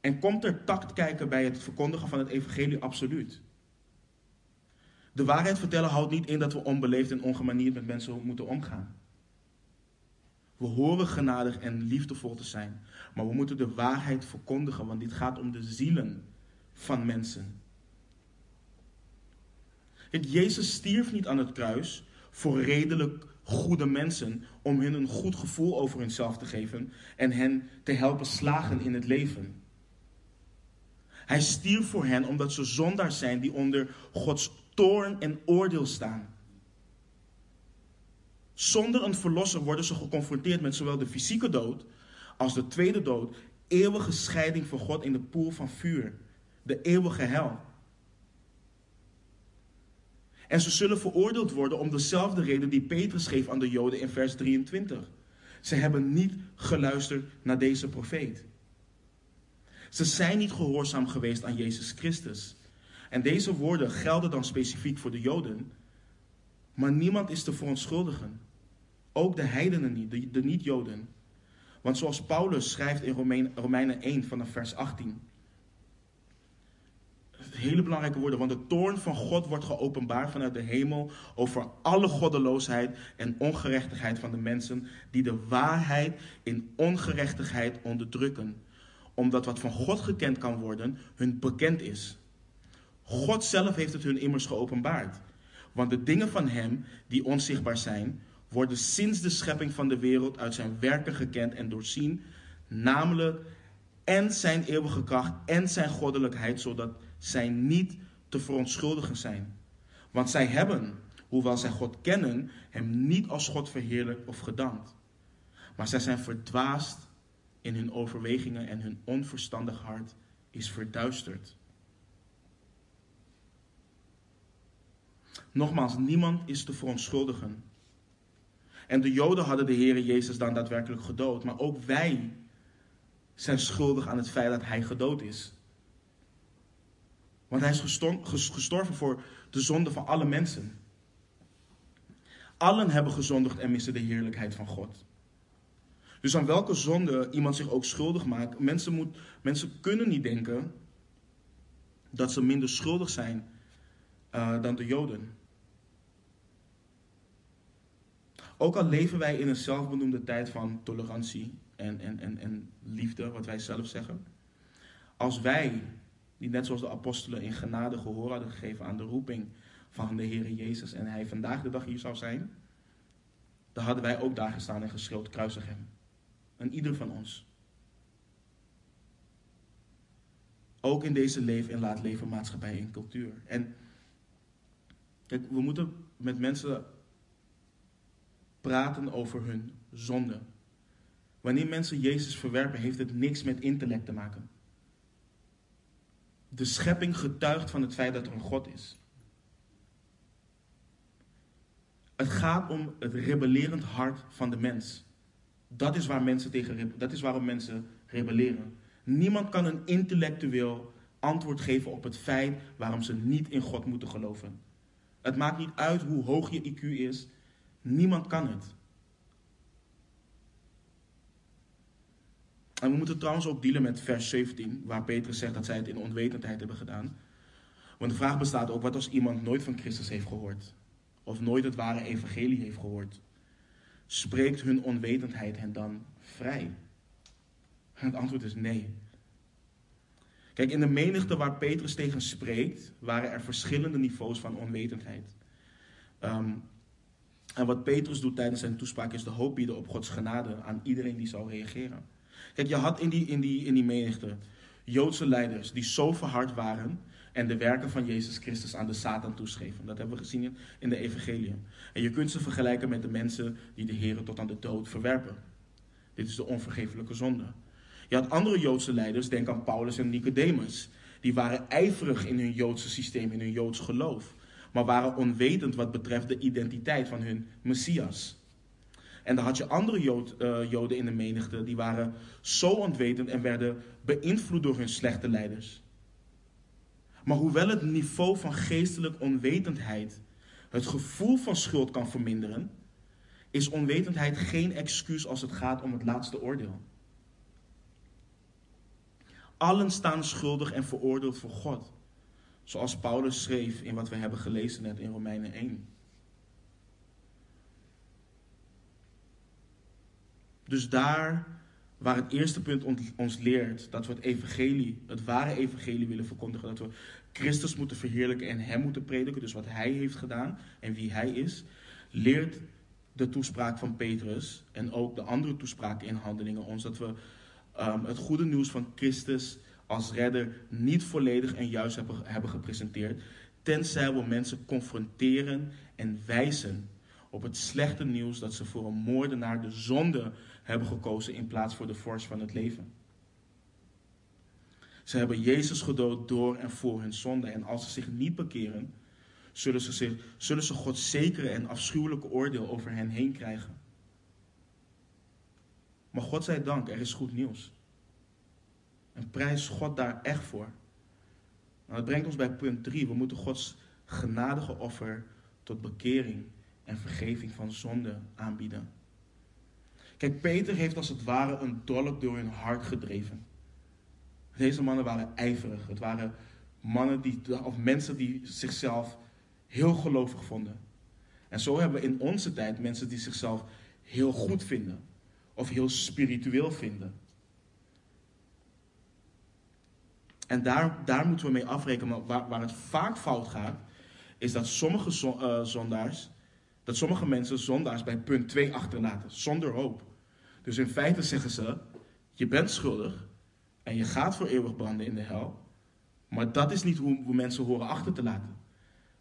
S1: En komt er tact kijken bij het verkondigen van het evangelie? Absoluut. De waarheid vertellen houdt niet in dat we onbeleefd en ongemanierd met mensen moeten omgaan. We horen genadig en liefdevol te zijn, maar we moeten de waarheid verkondigen, want dit gaat om de zielen van mensen. Jezus stierf niet aan het kruis voor redelijk goede mensen om hun een goed gevoel over hunzelf te geven en hen te helpen slagen in het leven. Hij stierf voor hen omdat ze zondaars zijn die onder Gods toorn en oordeel staan. Zonder een verlosser worden ze geconfronteerd met zowel de fysieke dood als de tweede dood, eeuwige scheiding van God in de poel van vuur, de eeuwige hel. En ze zullen veroordeeld worden om dezelfde reden die Petrus geeft aan de Joden in vers 23. Ze hebben niet geluisterd naar deze profeet. Ze zijn niet gehoorzaam geweest aan Jezus Christus. En deze woorden gelden dan specifiek voor de Joden, maar niemand is te verontschuldigen. Ook de heidenen niet, de, de niet-Joden. Want zoals Paulus schrijft in Romeinen 1 vanaf vers 18. Hele belangrijke woorden, want de toorn van God wordt geopenbaard vanuit de hemel over alle goddeloosheid en ongerechtigheid van de mensen die de waarheid in ongerechtigheid onderdrukken omdat wat van God gekend kan worden, hun bekend is. God zelf heeft het hun immers geopenbaard. Want de dingen van Hem, die onzichtbaar zijn, worden sinds de schepping van de wereld uit zijn werken gekend en doorzien, namelijk en zijn eeuwige kracht en zijn goddelijkheid, zodat zij niet te verontschuldigen zijn. Want zij hebben, hoewel zij God kennen, hem niet als God verheerlijkt of gedankt. Maar zij zijn verdwaasd in hun overwegingen en hun onverstandig hart is verduisterd. Nogmaals, niemand is te verontschuldigen. En de Joden hadden de Heer Jezus dan daadwerkelijk gedood. Maar ook wij zijn schuldig aan het feit dat Hij gedood is. Want Hij is gestorven voor de zonde van alle mensen. Allen hebben gezondigd en missen de heerlijkheid van God. Dus aan welke zonde iemand zich ook schuldig maakt, mensen, moet, mensen kunnen niet denken dat ze minder schuldig zijn uh, dan de Joden. Ook al leven wij in een zelfbenoemde tijd van tolerantie en, en, en, en liefde, wat wij zelf zeggen. Als wij, die net zoals de apostelen in genade gehoor hadden gegeven aan de roeping van de Heer Jezus en hij vandaag de dag hier zou zijn, dan hadden wij ook daar gestaan en geschreeuwd, kruisig hem. En ieder van ons. Ook in deze leef- en laat leven maatschappij en cultuur. En kijk, we moeten met mensen praten over hun zonde. Wanneer mensen Jezus verwerpen, heeft het niks met intellect te maken. De schepping getuigt van het feit dat er een God is. Het gaat om het rebellerend hart van de mens. Dat is, waar mensen tegen, dat is waarom mensen rebelleren. Niemand kan een intellectueel antwoord geven op het feit waarom ze niet in God moeten geloven. Het maakt niet uit hoe hoog je IQ is. Niemand kan het. En we moeten trouwens ook dealen met vers 17, waar Petrus zegt dat zij het in onwetendheid hebben gedaan. Want de vraag bestaat ook, wat als iemand nooit van Christus heeft gehoord? Of nooit het ware evangelie heeft gehoord? Spreekt hun onwetendheid hen dan vrij? En het antwoord is nee. Kijk, in de menigte waar Petrus tegen spreekt, waren er verschillende niveaus van onwetendheid. Ehm, en wat Petrus doet tijdens zijn toespraak is de hoop bieden op Gods genade aan iedereen die zal reageren. Kijk, je had in die, in die, in die menigte Joodse leiders die zo verhard waren en de werken van Jezus Christus aan de Satan toeschreven. Dat hebben we gezien in de Evangelie. En je kunt ze vergelijken met de mensen die de Heer tot aan de dood verwerpen. Dit is de onvergeeflijke zonde. Je had andere Joodse leiders, denk aan Paulus en Nicodemus. Die waren ijverig in hun Joodse systeem, in hun Joods geloof. Maar waren onwetend wat betreft de identiteit van hun Messias. En dan had je andere Jood, uh, Joden in de menigte, die waren zo onwetend en werden beïnvloed door hun slechte leiders. Maar hoewel het niveau van geestelijk onwetendheid het gevoel van schuld kan verminderen, is onwetendheid geen excuus als het gaat om het laatste oordeel. Allen staan schuldig en veroordeeld voor God. Zoals Paulus schreef in wat we hebben gelezen net in Romeinen 1. Dus daar waar het eerste punt ons leert dat we het evangelie, het ware evangelie willen verkondigen, dat we Christus moeten verheerlijken en Hem moeten prediken, dus wat Hij heeft gedaan en wie Hij is, leert de toespraak van Petrus en ook de andere toespraken in handelingen ons dat we um, het goede nieuws van Christus als redder niet volledig en juist hebben, hebben gepresenteerd, tenzij we mensen confronteren en wijzen op het slechte nieuws dat ze voor een moordenaar de zonde hebben gekozen in plaats voor de vorst van het leven. Ze hebben Jezus gedood door en voor hun zonde. En als ze zich niet bekeren, zullen ze, zich, zullen ze Gods zekere en afschuwelijke oordeel over hen heen krijgen. Maar God zij dank, er is goed nieuws. En prijs God daar echt voor. Nou, dat brengt ons bij punt 3. We moeten Gods genadige offer tot bekering en vergeving van zonde aanbieden. Kijk, Peter heeft als het ware een dolk door hun hart gedreven. Deze mannen waren ijverig. Het waren mannen die, of mensen die zichzelf heel gelovig vonden. En zo hebben we in onze tijd mensen die zichzelf heel goed vinden. Of heel spiritueel vinden. En daar, daar moeten we mee afrekenen. Waar, waar het vaak fout gaat, is dat sommige uh, zondaars, dat sommige mensen zondaars bij punt 2 achterlaten, zonder hoop. Dus in feite zeggen ze: je bent schuldig en je gaat voor eeuwig branden in de hel. Maar dat is niet hoe we mensen horen achter te laten.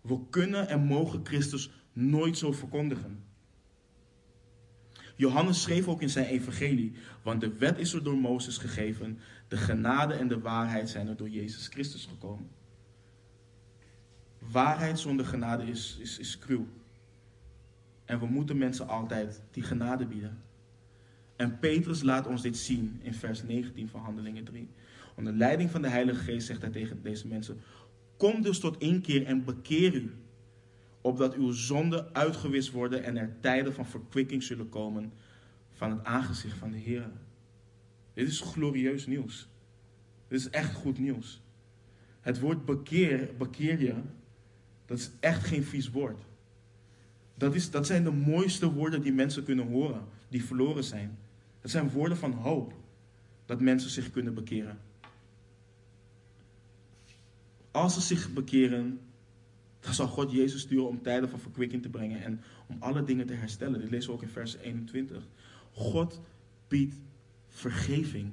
S1: We kunnen en mogen Christus nooit zo verkondigen. Johannes schreef ook in zijn evangelie, want de wet is er door Mozes gegeven, de genade en de waarheid zijn er door Jezus Christus gekomen. Waarheid zonder genade is, is, is. En we moeten mensen altijd die genade bieden. En Petrus laat ons dit zien in vers 19 van Handelingen 3. Onder leiding van de Heilige Geest zegt hij tegen deze mensen: Kom dus tot inkeer en bekeer u, opdat uw zonden uitgewist worden en er tijden van verkwikking zullen komen van het aangezicht van de Heer. Dit is glorieus nieuws. Dit is echt goed nieuws. Het woord bekeer, bekeer je, dat is echt geen vies woord. Dat, is, dat zijn de mooiste woorden die mensen kunnen horen, die verloren zijn. Het zijn woorden van hoop, dat mensen zich kunnen bekeren. Als ze zich bekeren, dan zal God Jezus sturen om tijden van verkwikking te brengen en om alle dingen te herstellen. Dit lezen we ook in vers 21. God biedt vergeving.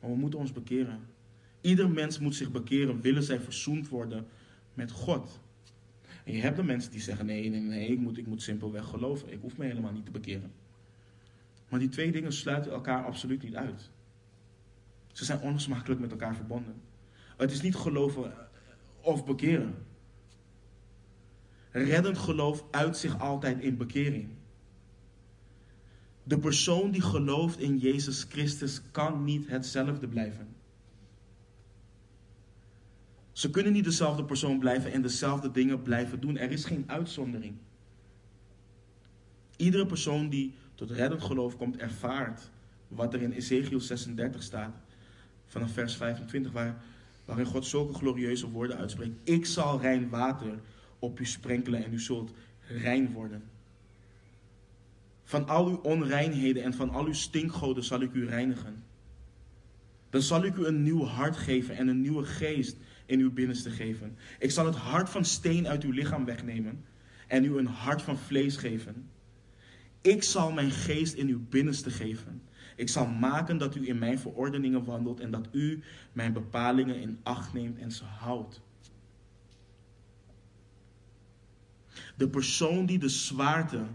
S1: Maar we moeten ons bekeren. Ieder mens moet zich bekeren, willen zij verzoend worden met God. En je hebt de mensen die zeggen: nee, nee, nee, ik moet, ik moet simpelweg geloven. Ik hoef me helemaal niet te bekeren. Maar die twee dingen sluiten elkaar absoluut niet uit. Ze zijn onlosmakelijk met elkaar verbonden. Het is niet geloven of bekeren. Reddend geloof uit zich altijd in bekering. De persoon die gelooft in Jezus Christus kan niet hetzelfde blijven. Ze kunnen niet dezelfde persoon blijven en dezelfde dingen blijven doen. Er is geen uitzondering. Iedere persoon die tot reddend geloof komt, ervaart wat er in Ezekiel 36 staat, vanaf vers 25, waar, waarin God zulke glorieuze woorden uitspreekt. Ik zal rein water op u sprenkelen en u zult rein worden. Van al uw onreinheden en van al uw stinkgoden zal ik u reinigen. Dan zal ik u een nieuw hart geven en een nieuwe geest in uw binnenste geven. Ik zal het hart van steen uit uw lichaam wegnemen en u een hart van vlees geven. Ik zal mijn geest in uw binnenste geven. Ik zal maken dat u in mijn verordeningen wandelt en dat u mijn bepalingen in acht neemt en ze houdt. De persoon die de zwaarte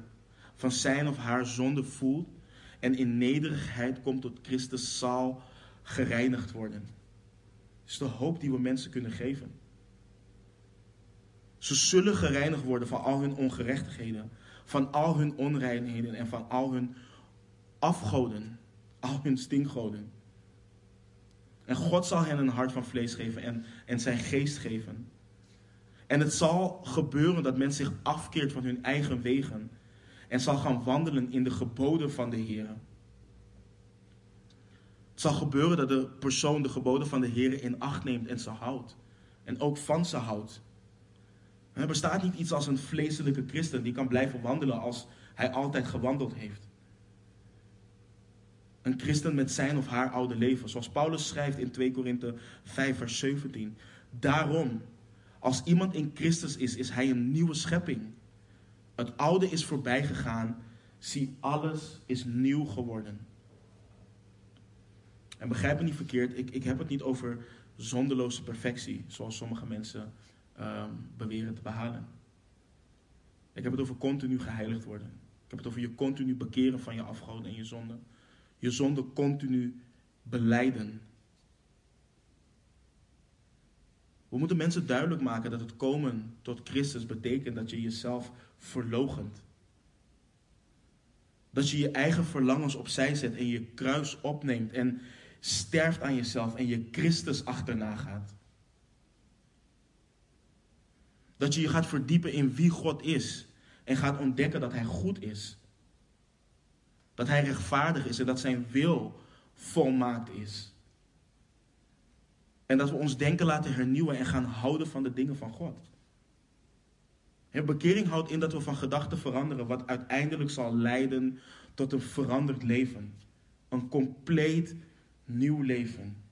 S1: van zijn of haar zonde voelt en in nederigheid komt tot Christus zal gereinigd worden. Dat is de hoop die we mensen kunnen geven. Ze zullen gereinigd worden van al hun ongerechtigheden, van al hun onreinheden en van al hun afgoden, al hun stinkgoden. En God zal hen een hart van vlees geven en, en zijn geest geven. En het zal gebeuren dat men zich afkeert van hun eigen wegen en zal gaan wandelen in de geboden van de Heer. Het zal gebeuren dat de persoon de geboden van de Heer in acht neemt en ze houdt. En ook van ze houdt. Er bestaat niet iets als een vleeselijke christen die kan blijven wandelen als hij altijd gewandeld heeft. Een christen met zijn of haar oude leven. Zoals Paulus schrijft in 2 Korinthe 5 vers 17. Daarom, als iemand in Christus is, is hij een nieuwe schepping. Het oude is voorbij gegaan. Zie, alles is nieuw geworden. En begrijp me niet verkeerd, ik, ik heb het niet over zonderloze perfectie, zoals sommige mensen um, beweren te behalen. Ik heb het over continu geheiligd worden. Ik heb het over je continu bekeren van je afgoden en je zonde. Je zonde continu beleiden. We moeten mensen duidelijk maken dat het komen tot Christus betekent dat je jezelf verlogent. Dat je je eigen verlangens opzij zet en je kruis opneemt en sterft aan jezelf en je Christus achterna gaat. Dat je je gaat verdiepen in wie God is en gaat ontdekken dat Hij goed is. Dat Hij rechtvaardig is en dat Zijn wil volmaakt is. En dat we ons denken laten hernieuwen en gaan houden van de dingen van God. Bekering houdt in dat we van gedachten veranderen, wat uiteindelijk zal leiden tot een veranderd leven. Een compleet nieuw leven.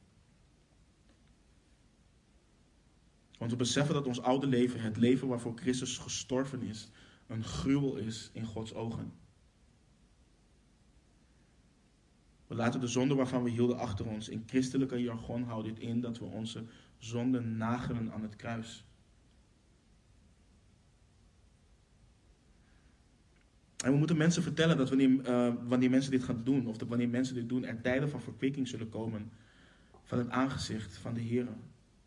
S1: Want we beseffen dat ons oude leven, het leven waarvoor Christus gestorven is, een gruwel is in Gods ogen. We laten de zonde waarvan we hielden achter ons. In christelijke jargon houdt dit in dat we onze zonden nagelen aan het kruis. En we moeten mensen vertellen dat wanneer, uh, wanneer mensen dit gaan doen, of dat wanneer mensen dit doen, er tijden van verkwikking zullen komen van het aangezicht van de Heer.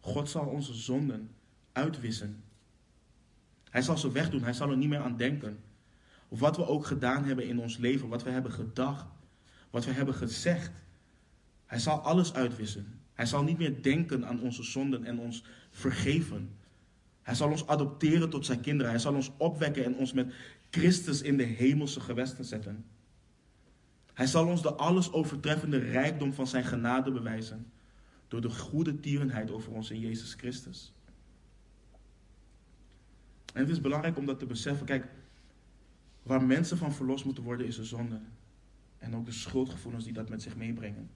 S1: God zal onze zonden uitwissen. Hij zal ze wegdoen, hij zal er niet meer aan denken. Of wat we ook gedaan hebben in ons leven, wat we hebben gedacht, wat we hebben gezegd. Hij zal alles uitwissen. Hij zal niet meer denken aan onze zonden en ons vergeven. Hij zal ons adopteren tot zijn kinderen. Hij zal ons opwekken en ons met Christus in de hemelse gewesten zetten. Hij zal ons de alles overtreffende rijkdom van zijn genade bewijzen. Door de goede tierenheid over ons in Jezus Christus. En het is belangrijk om dat te beseffen. Kijk, waar mensen van verlost moeten worden is de zonde. En ook de schuldgevoelens die dat met zich meebrengen.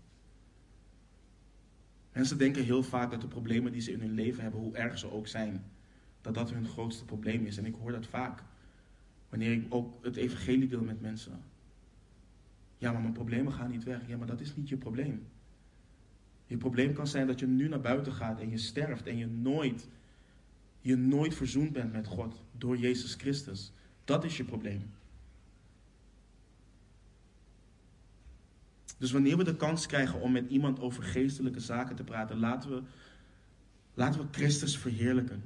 S1: Mensen denken heel vaak dat de problemen die ze in hun leven hebben, hoe erg ze ook zijn, dat dat hun grootste probleem is. En ik hoor dat vaak. Wanneer ik ook het evangelie deel met mensen. Ja, maar mijn problemen gaan niet weg. Ja, maar dat is niet je probleem. Je probleem kan zijn dat je nu naar buiten gaat en je sterft en je nooit, je nooit verzoend bent met God door Jezus Christus. Dat is je probleem. Dus wanneer we de kans krijgen om met iemand over geestelijke zaken te praten, laten we, laten we Christus verheerlijken.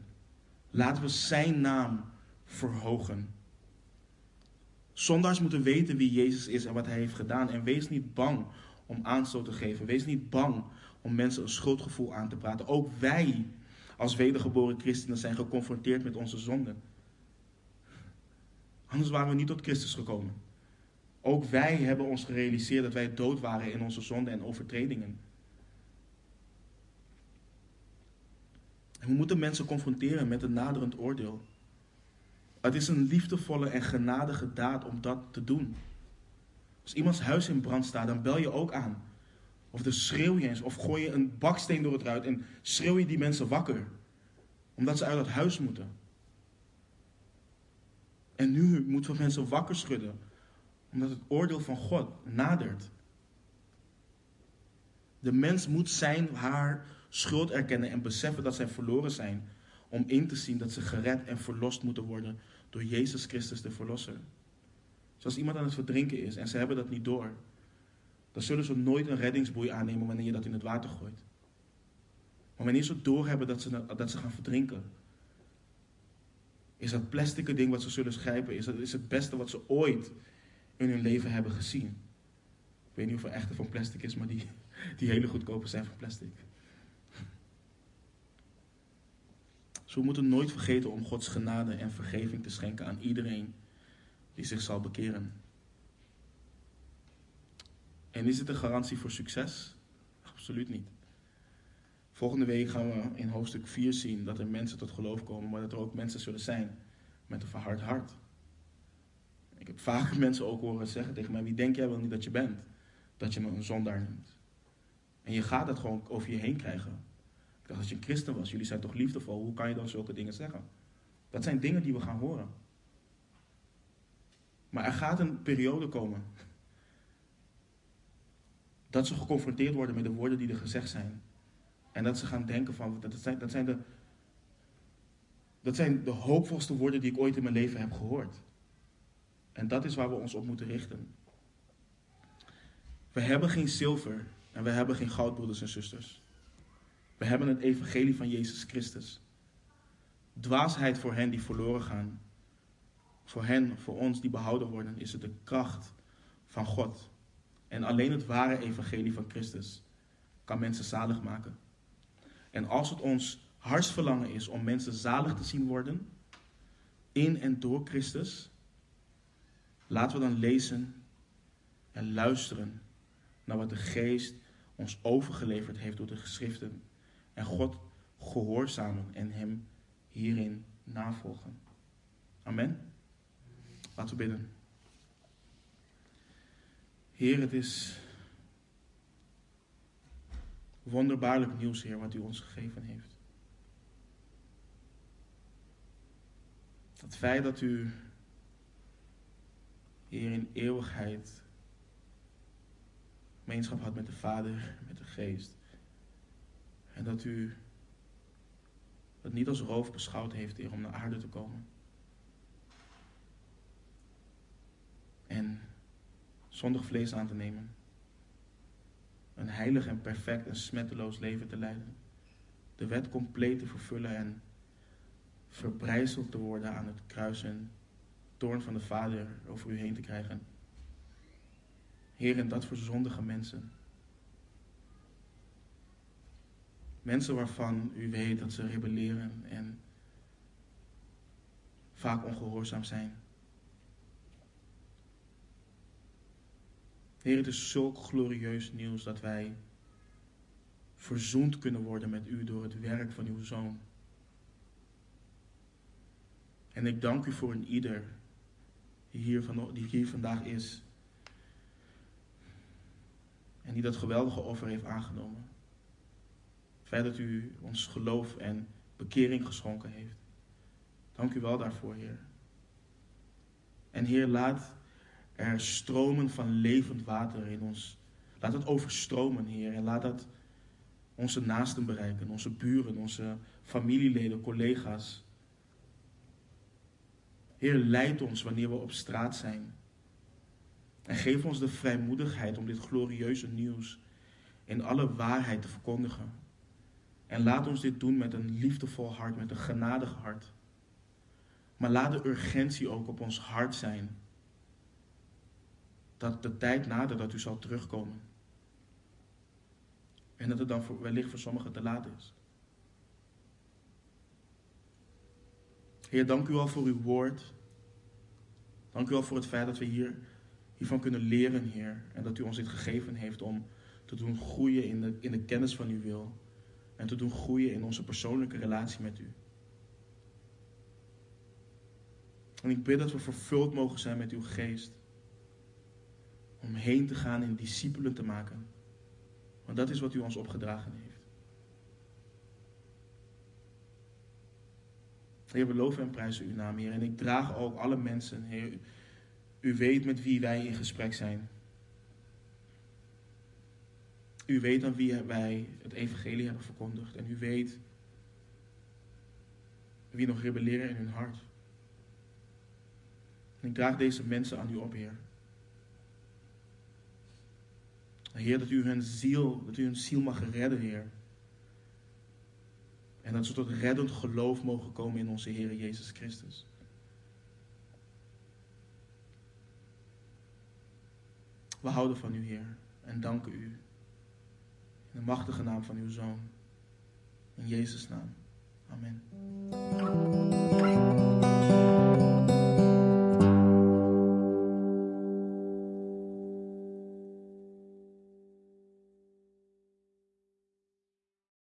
S1: Laten we Zijn naam verhogen. Zondaars moeten weten wie Jezus is en wat Hij heeft gedaan. En wees niet bang om aanstoot te geven. Wees niet bang om mensen een schuldgevoel aan te praten. Ook wij als wedergeboren christenen zijn geconfronteerd met onze zonden. Anders waren we niet tot Christus gekomen. Ook wij hebben ons gerealiseerd dat wij dood waren in onze zonden en overtredingen. En we moeten mensen confronteren met een naderend oordeel. Het is een liefdevolle en genadige daad om dat te doen. Als iemands huis in brand staat, dan bel je ook aan. Of dan schreeuw je eens, of gooi je een baksteen door het ruit en schreeuw je die mensen wakker. Omdat ze uit dat huis moeten. En nu moeten we mensen wakker schudden omdat het oordeel van God nadert. De mens moet zijn, haar schuld erkennen en beseffen dat zij verloren zijn. Om in te zien dat ze gered en verlost moeten worden door Jezus Christus de Verlosser. Zoals iemand aan het verdrinken is en ze hebben dat niet door, dan zullen ze nooit een reddingsboei aannemen wanneer je dat in het water gooit. Maar wanneer ze doorhebben dat ze, dat ze gaan verdrinken, is dat plastic ding wat ze zullen grijpen, is, is het beste wat ze ooit in hun leven hebben gezien. Ik weet niet er echte van plastic is, maar die, die hele goedkope zijn van plastic. Dus we moeten nooit vergeten om Gods genade en vergeving te schenken aan iedereen die zich zal bekeren. En is het een garantie voor succes? Absoluut niet. Volgende week gaan we in hoofdstuk 4 zien dat er mensen tot geloof komen, maar dat er ook mensen zullen zijn met een verhard hart. Ik heb vaak mensen ook horen zeggen tegen mij: Wie denk jij wel niet dat je bent? Dat je me een zondaar noemt. En je gaat dat gewoon over je heen krijgen. Ik dacht, als je een christen was, jullie zijn toch liefdevol, hoe kan je dan zulke dingen zeggen? Dat zijn dingen die we gaan horen. Maar er gaat een periode komen dat ze geconfronteerd worden met de woorden die er gezegd zijn. En dat ze gaan denken van, dat zijn, dat zijn, de, dat zijn de hoopvolste woorden die ik ooit in mijn leven heb gehoord. En dat is waar we ons op moeten richten. We hebben geen zilver en we hebben geen goud, broeders en zusters. We hebben het evangelie van Jezus Christus. Dwaasheid voor hen die verloren gaan. Voor hen, voor ons die behouden worden, is het de kracht van God. En alleen het ware evangelie van Christus kan mensen zalig maken. En als het ons hartsverlangen is om mensen zalig te zien worden, in en door Christus, Laten we dan lezen en luisteren naar wat de Geest ons overgeleverd heeft door de geschriften. En God gehoorzamen en Hem hierin navolgen. Amen. Laten we bidden. Heer, het is wonderbaarlijk nieuws, Heer, wat U ons gegeven heeft. Het feit dat U Heer, in eeuwigheid gemeenschap had met de Vader, met de Geest. En dat u het niet als roof beschouwd heeft, Heer, om naar aarde te komen. en zonder vlees aan te nemen. Een heilig en perfect en smetteloos leven te leiden. De wet compleet te vervullen en verbrijzeld te worden aan het kruis en toorn van de Vader over u heen te krijgen. Heer, en dat voor zondige mensen. Mensen waarvan u weet dat ze rebelleren en vaak ongehoorzaam zijn. Heer, het is zulk glorieus nieuws dat wij verzoend kunnen worden met u door het werk van uw zoon. En ik dank u voor een ieder die hier, van, die hier vandaag is. En die dat geweldige offer heeft aangenomen. Het dat u ons geloof en bekering geschonken heeft. Dank u wel daarvoor, Heer. En Heer, laat er stromen van levend water in ons. Laat het overstromen, Heer. En laat dat onze naasten bereiken, onze buren, onze familieleden, collega's. Heer, leid ons wanneer we op straat zijn. En geef ons de vrijmoedigheid om dit glorieuze nieuws in alle waarheid te verkondigen. En laat ons dit doen met een liefdevol hart, met een genadig hart. Maar laat de urgentie ook op ons hart zijn. Dat de tijd nadert dat u zal terugkomen. En dat het dan wellicht voor sommigen te laat is. Heer, dank u wel voor uw woord. Dank u wel voor het feit dat we hier, hiervan kunnen leren, Heer. En dat u ons dit gegeven heeft om te doen groeien in de, in de kennis van uw wil. En te doen groeien in onze persoonlijke relatie met u. En ik bid dat we vervuld mogen zijn met uw geest. Om heen te gaan en discipelen te maken. Want dat is wat u ons opgedragen heeft. Heer, we loven en prijzen uw naam, Heer. En ik draag ook alle mensen, Heer. U weet met wie wij in gesprek zijn. U weet aan wie wij het evangelie hebben verkondigd. En u weet wie nog rebelleren in hun hart. En ik draag deze mensen aan u op, Heer. Heer, dat u hun ziel, dat u hun ziel mag redden, Heer. En dat ze tot reddend geloof mogen komen in onze Heer Jezus Christus. We houden van u, Heer, en danken u. In de machtige naam van uw Zoon. In Jezus' naam. Amen.